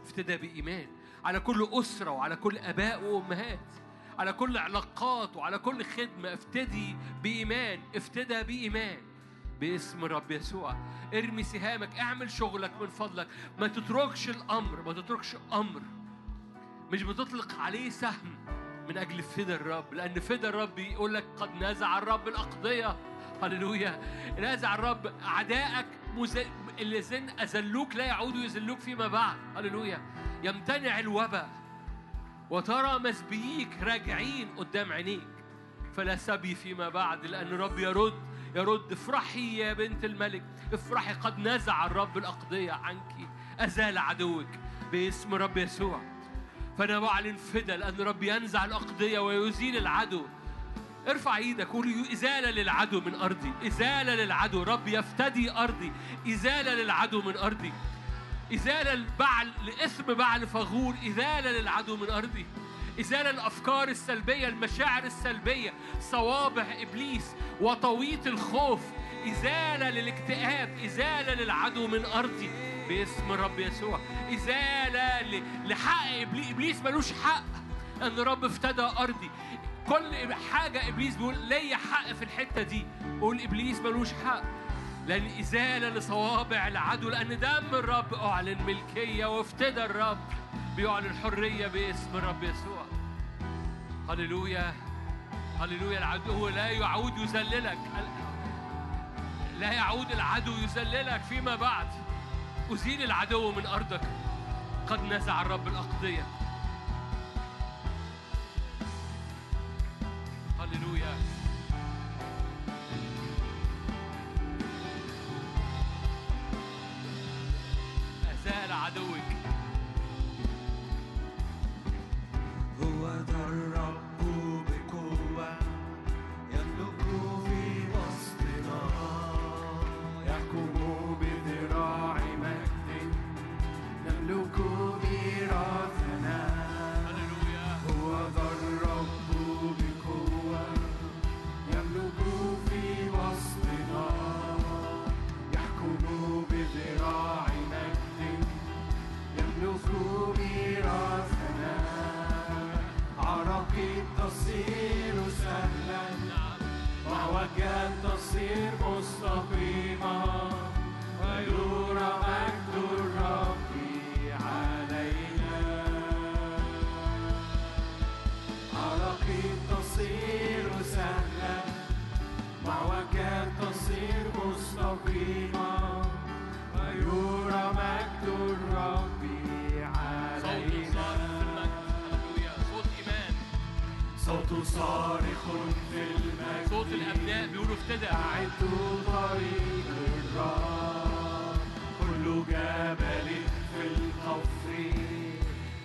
افتدى بإيمان على كل أسرة وعلى كل آباء وأمهات على كل علاقات وعلى كل خدمة. افتدي بإيمان افتدى بإيمان. باسم الرب يسوع. ارمي سهامك اعمل شغلك من فضلك. ما تتركش الأمر ما تتركش أمر. مش بتطلق عليه سهم من أجل فدى الرب لأن فدى الرب يقول لك قد نزع الرب الأقضية. هللويا. نازع الرب أعدائك مز... الذين أذلوك لا يعودوا يذلوك فيما بعد. هللويا. يمتنع الوباء. وترى مسبييك راجعين قدام عينيك. فلا سبي فيما بعد لأن الرب يرد. يرد افرحي يا بنت الملك افرحي قد نزع الرب الأقضية عنك أزال عدوك باسم رب يسوع. فأنا بعلن فدا لأن الرب ينزع الأقضية ويزيل العدو. ارفع إيدك قول إزالة للعدو من أرضي إزالة للعدو رب يفتدي أرضي إزالة للعدو من أرضي. إزالة البعل لإثم بعل فغور إزالة للعدو من أرضي. إزالة الأفكار السلبية المشاعر السلبية صوابع إبليس وطويت الخوف. إزالة للاكتئاب إزالة للعدو من أرضي. باسم الرب يسوع. إزالة لحق إبليس إبليس ملوش حق. أن الرب افتدى أرضي. كل حاجة إبليس بيقول ليا حق في الحتة دي. قول إبليس ملوش حق. لأن إزالة لصوابع العدو. لأن دم الرب أعلن ملكية وافتدى الرب. بيعلن حرية باسم الرب يسوع. هللويا. هللويا. العدو لا يعود يذللك. لا يعود العدو يذللك فيما بعد. أزيل العدو من أرضك. قد نزع الرب الأقضية. هللويا. أزال عدوك. هو ذا الرب بقوة وعوجات تصير مستقيمة ويرى مجد الرب علينا عراقيب تصير سهلا وعوجات تصير مستقيمة صوت صارخ في المجد. صوت الأبناء بيقولوا افتدى. أعدوا طريق الرب. كل جبل في القفر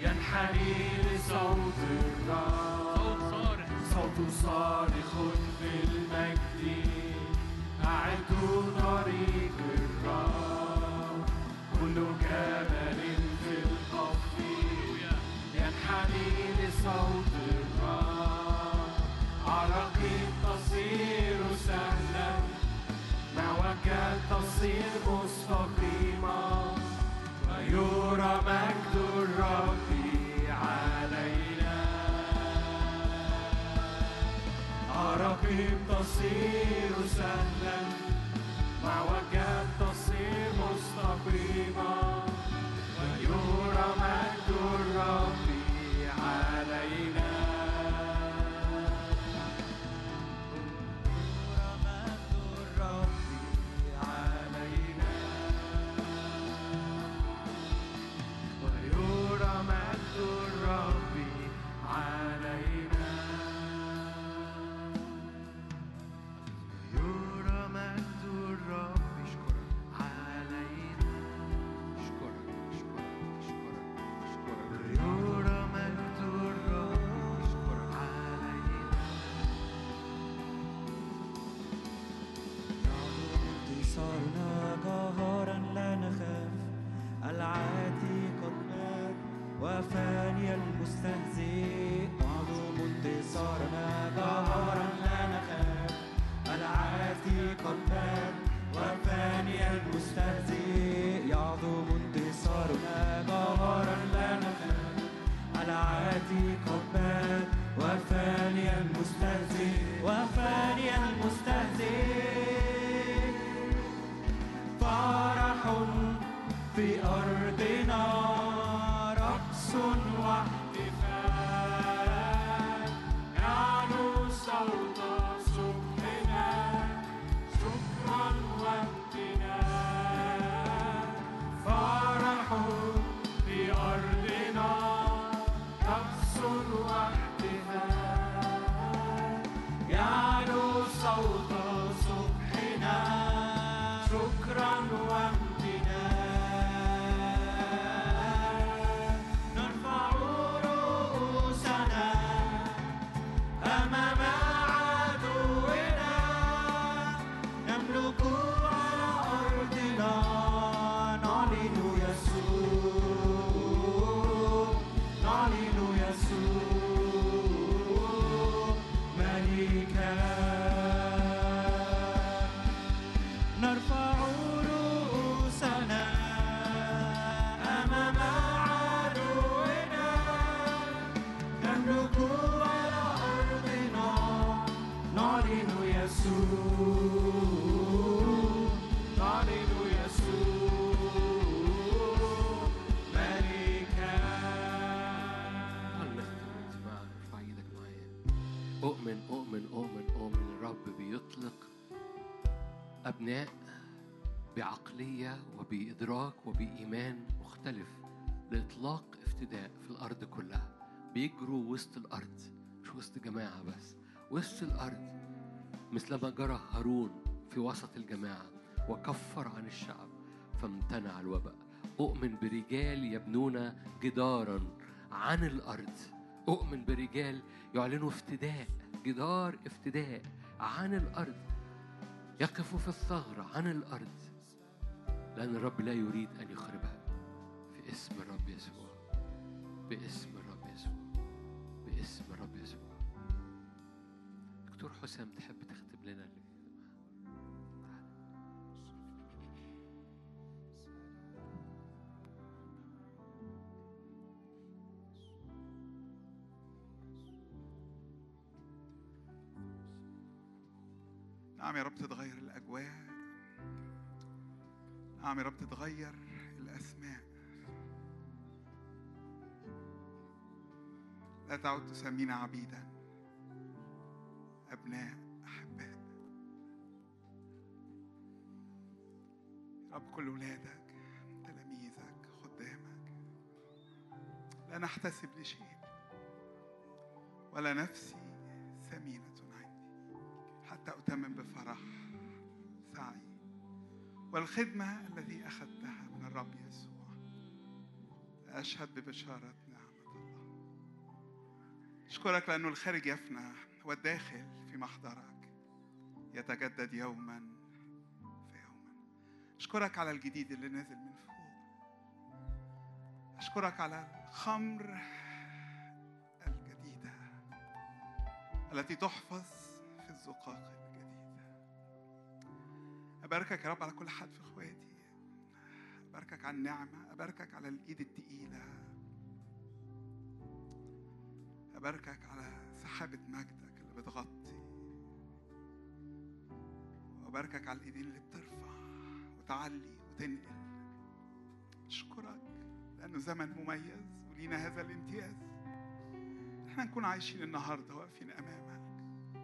ينحني لصوت الرب. صوت صارخ. صوت صارخ في المجد. أعدوا طريق الرب. كل جبل في القفر ينحني لصوت الرب العرق تصير سهلا. معك تصير مستقيمة ويرى مجد الرب علينا. عرقي تصير سهلا. معك تصير مستقيمة ويرى مجد الرب علينا. بعقليه وبادراك وبإيمان مختلف لإطلاق افتداء في الأرض كلها. بيجروا وسط الأرض مش وسط جماعة بس وسط الأرض. مثلما جرى هارون في وسط الجماعة وكفر عن الشعب فامتنع الوباء. أؤمن برجال يبنون جدارا عن الأرض. أؤمن برجال يعلنوا افتداء جدار افتداء عن الأرض. يقفوا في الثغرة عن الأرض. لأن الرب لا يريد أن يخربها. في اسم الرب يسوع. باسم الرب يسوع. باسم الرب يسوع. دكتور حسام تحب تختم لنا؟ اللي نعم يا رب تتغير. نعم يا رب تتغير الأسماء. لا تعد تسمينا عبيدا. أبناء أحباء. يا رب كل ولادك تلاميذك خدامك. لا نحتسب لشيء. ولا نفسي ثمينة عندي. حتى أتمم بفرح سعي والخدمة التي أخذتها من الرب يسوع. أشهد ببشارة نعمة الله. أشكرك لأنه الخارج يفنى والداخل في محضرك يتجدد يوما فيوما أشكرك على الجديد اللي نازل من فوق. أشكرك على الخمر الجديدة التي تحفظ في الزقاق. أباركك يا رب على كل حد في إخواتي. أباركك على النعمة. أباركك على الإيد التقيلة. أباركك على سحابة مجدك اللي بتغطي. وباركك على الإيدين اللي بترفع وتعلي وتنقل. أشكرك لأنه زمن مميز ولينا هذا الامتياز. إحنا نكون عايشين النهارده واقفين أمامك.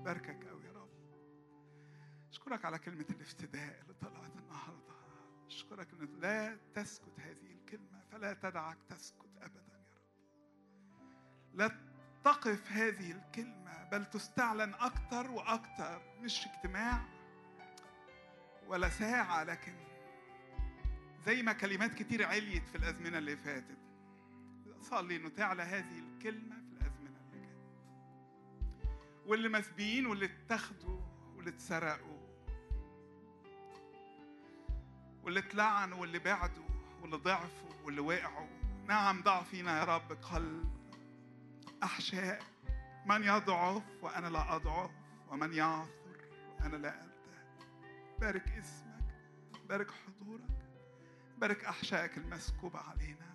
باركك قوي أشكرك على كلمة الافتداء اللي طلعت النهارده. أشكرك ان لا تسكت هذه الكلمة فلا تدعك تسكت ابدا يا رب. لا تقف هذه الكلمة بل تستعلن أكتر وأكتر مش اجتماع ولا ساعة لكن زي ما كلمات كتير عليت في الأزمنة اللي فاتت. صلي انه تعلى هذه الكلمة في الأزمنة اللي جاية. واللي مسبيين واللي اتخذوا واللي اتسرقوا. واللي اتلعنوا واللي بعدوا واللي ضعفوا واللي وقعوا. نعم ضع فينا يا رب قلب أحشاء من يضعف وأنا لا أضعف ومن يعثر وأنا لا ألتهب بارك اسمك بارك حضورك بارك أحشائك المسكوبة علينا.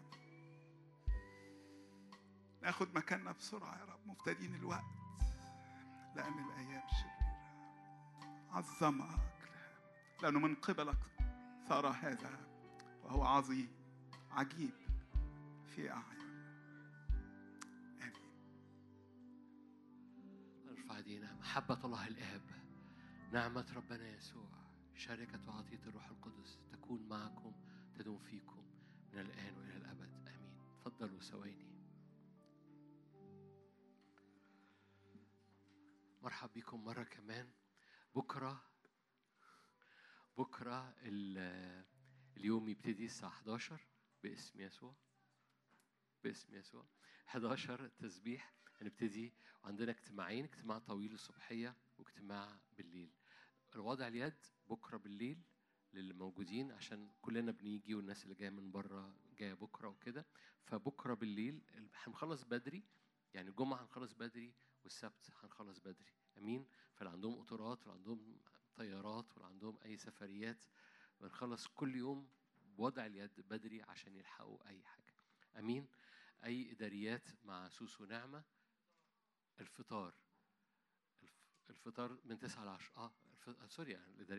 ناخد مكاننا بسرعة يا رب مفتدين الوقت لأن الأيام شريرة. عظمك لأنه من قبلك صار هذا وهو عظيم عجيب في أعين. آمين. نرفع ايدينا محبة الله الآب نعمة ربنا يسوع شركة وعطية الروح القدس تكون معكم تدوم فيكم من الآن وإلى الأبد. آمين. تفضلوا ثواني. مرحب بكم مرة كمان. بكرة بكرة ال- اليوم يبتدي الساعة 11 باسم يسوع. باسم يسوع. 11 تسبيح. هنبتدي وعندنا اجتماعين اجتماع طويل الصبحية واجتماع بالليل. الوضع اليد بكرة بالليل للي موجودين عشان كلنا بنيجي والناس اللي جاية من بره جاية بكرة وكده. فبكرة بالليل هنخلص بدري. يعني الجمعة هنخلص بدري والسبت هنخلص بدري. أمين؟ فاللي عندهم قطارات واللي عندهم طيارات واللي عندهم أي سفريات بنخلص كل يوم بوضع اليد بدري عشان يلحقوا أي حاجة. أمين؟ أي إداريات مع سوسو نعمة. الفطار. الف- الفطار من 9 ل 10 آه. سوري يعني الإداريات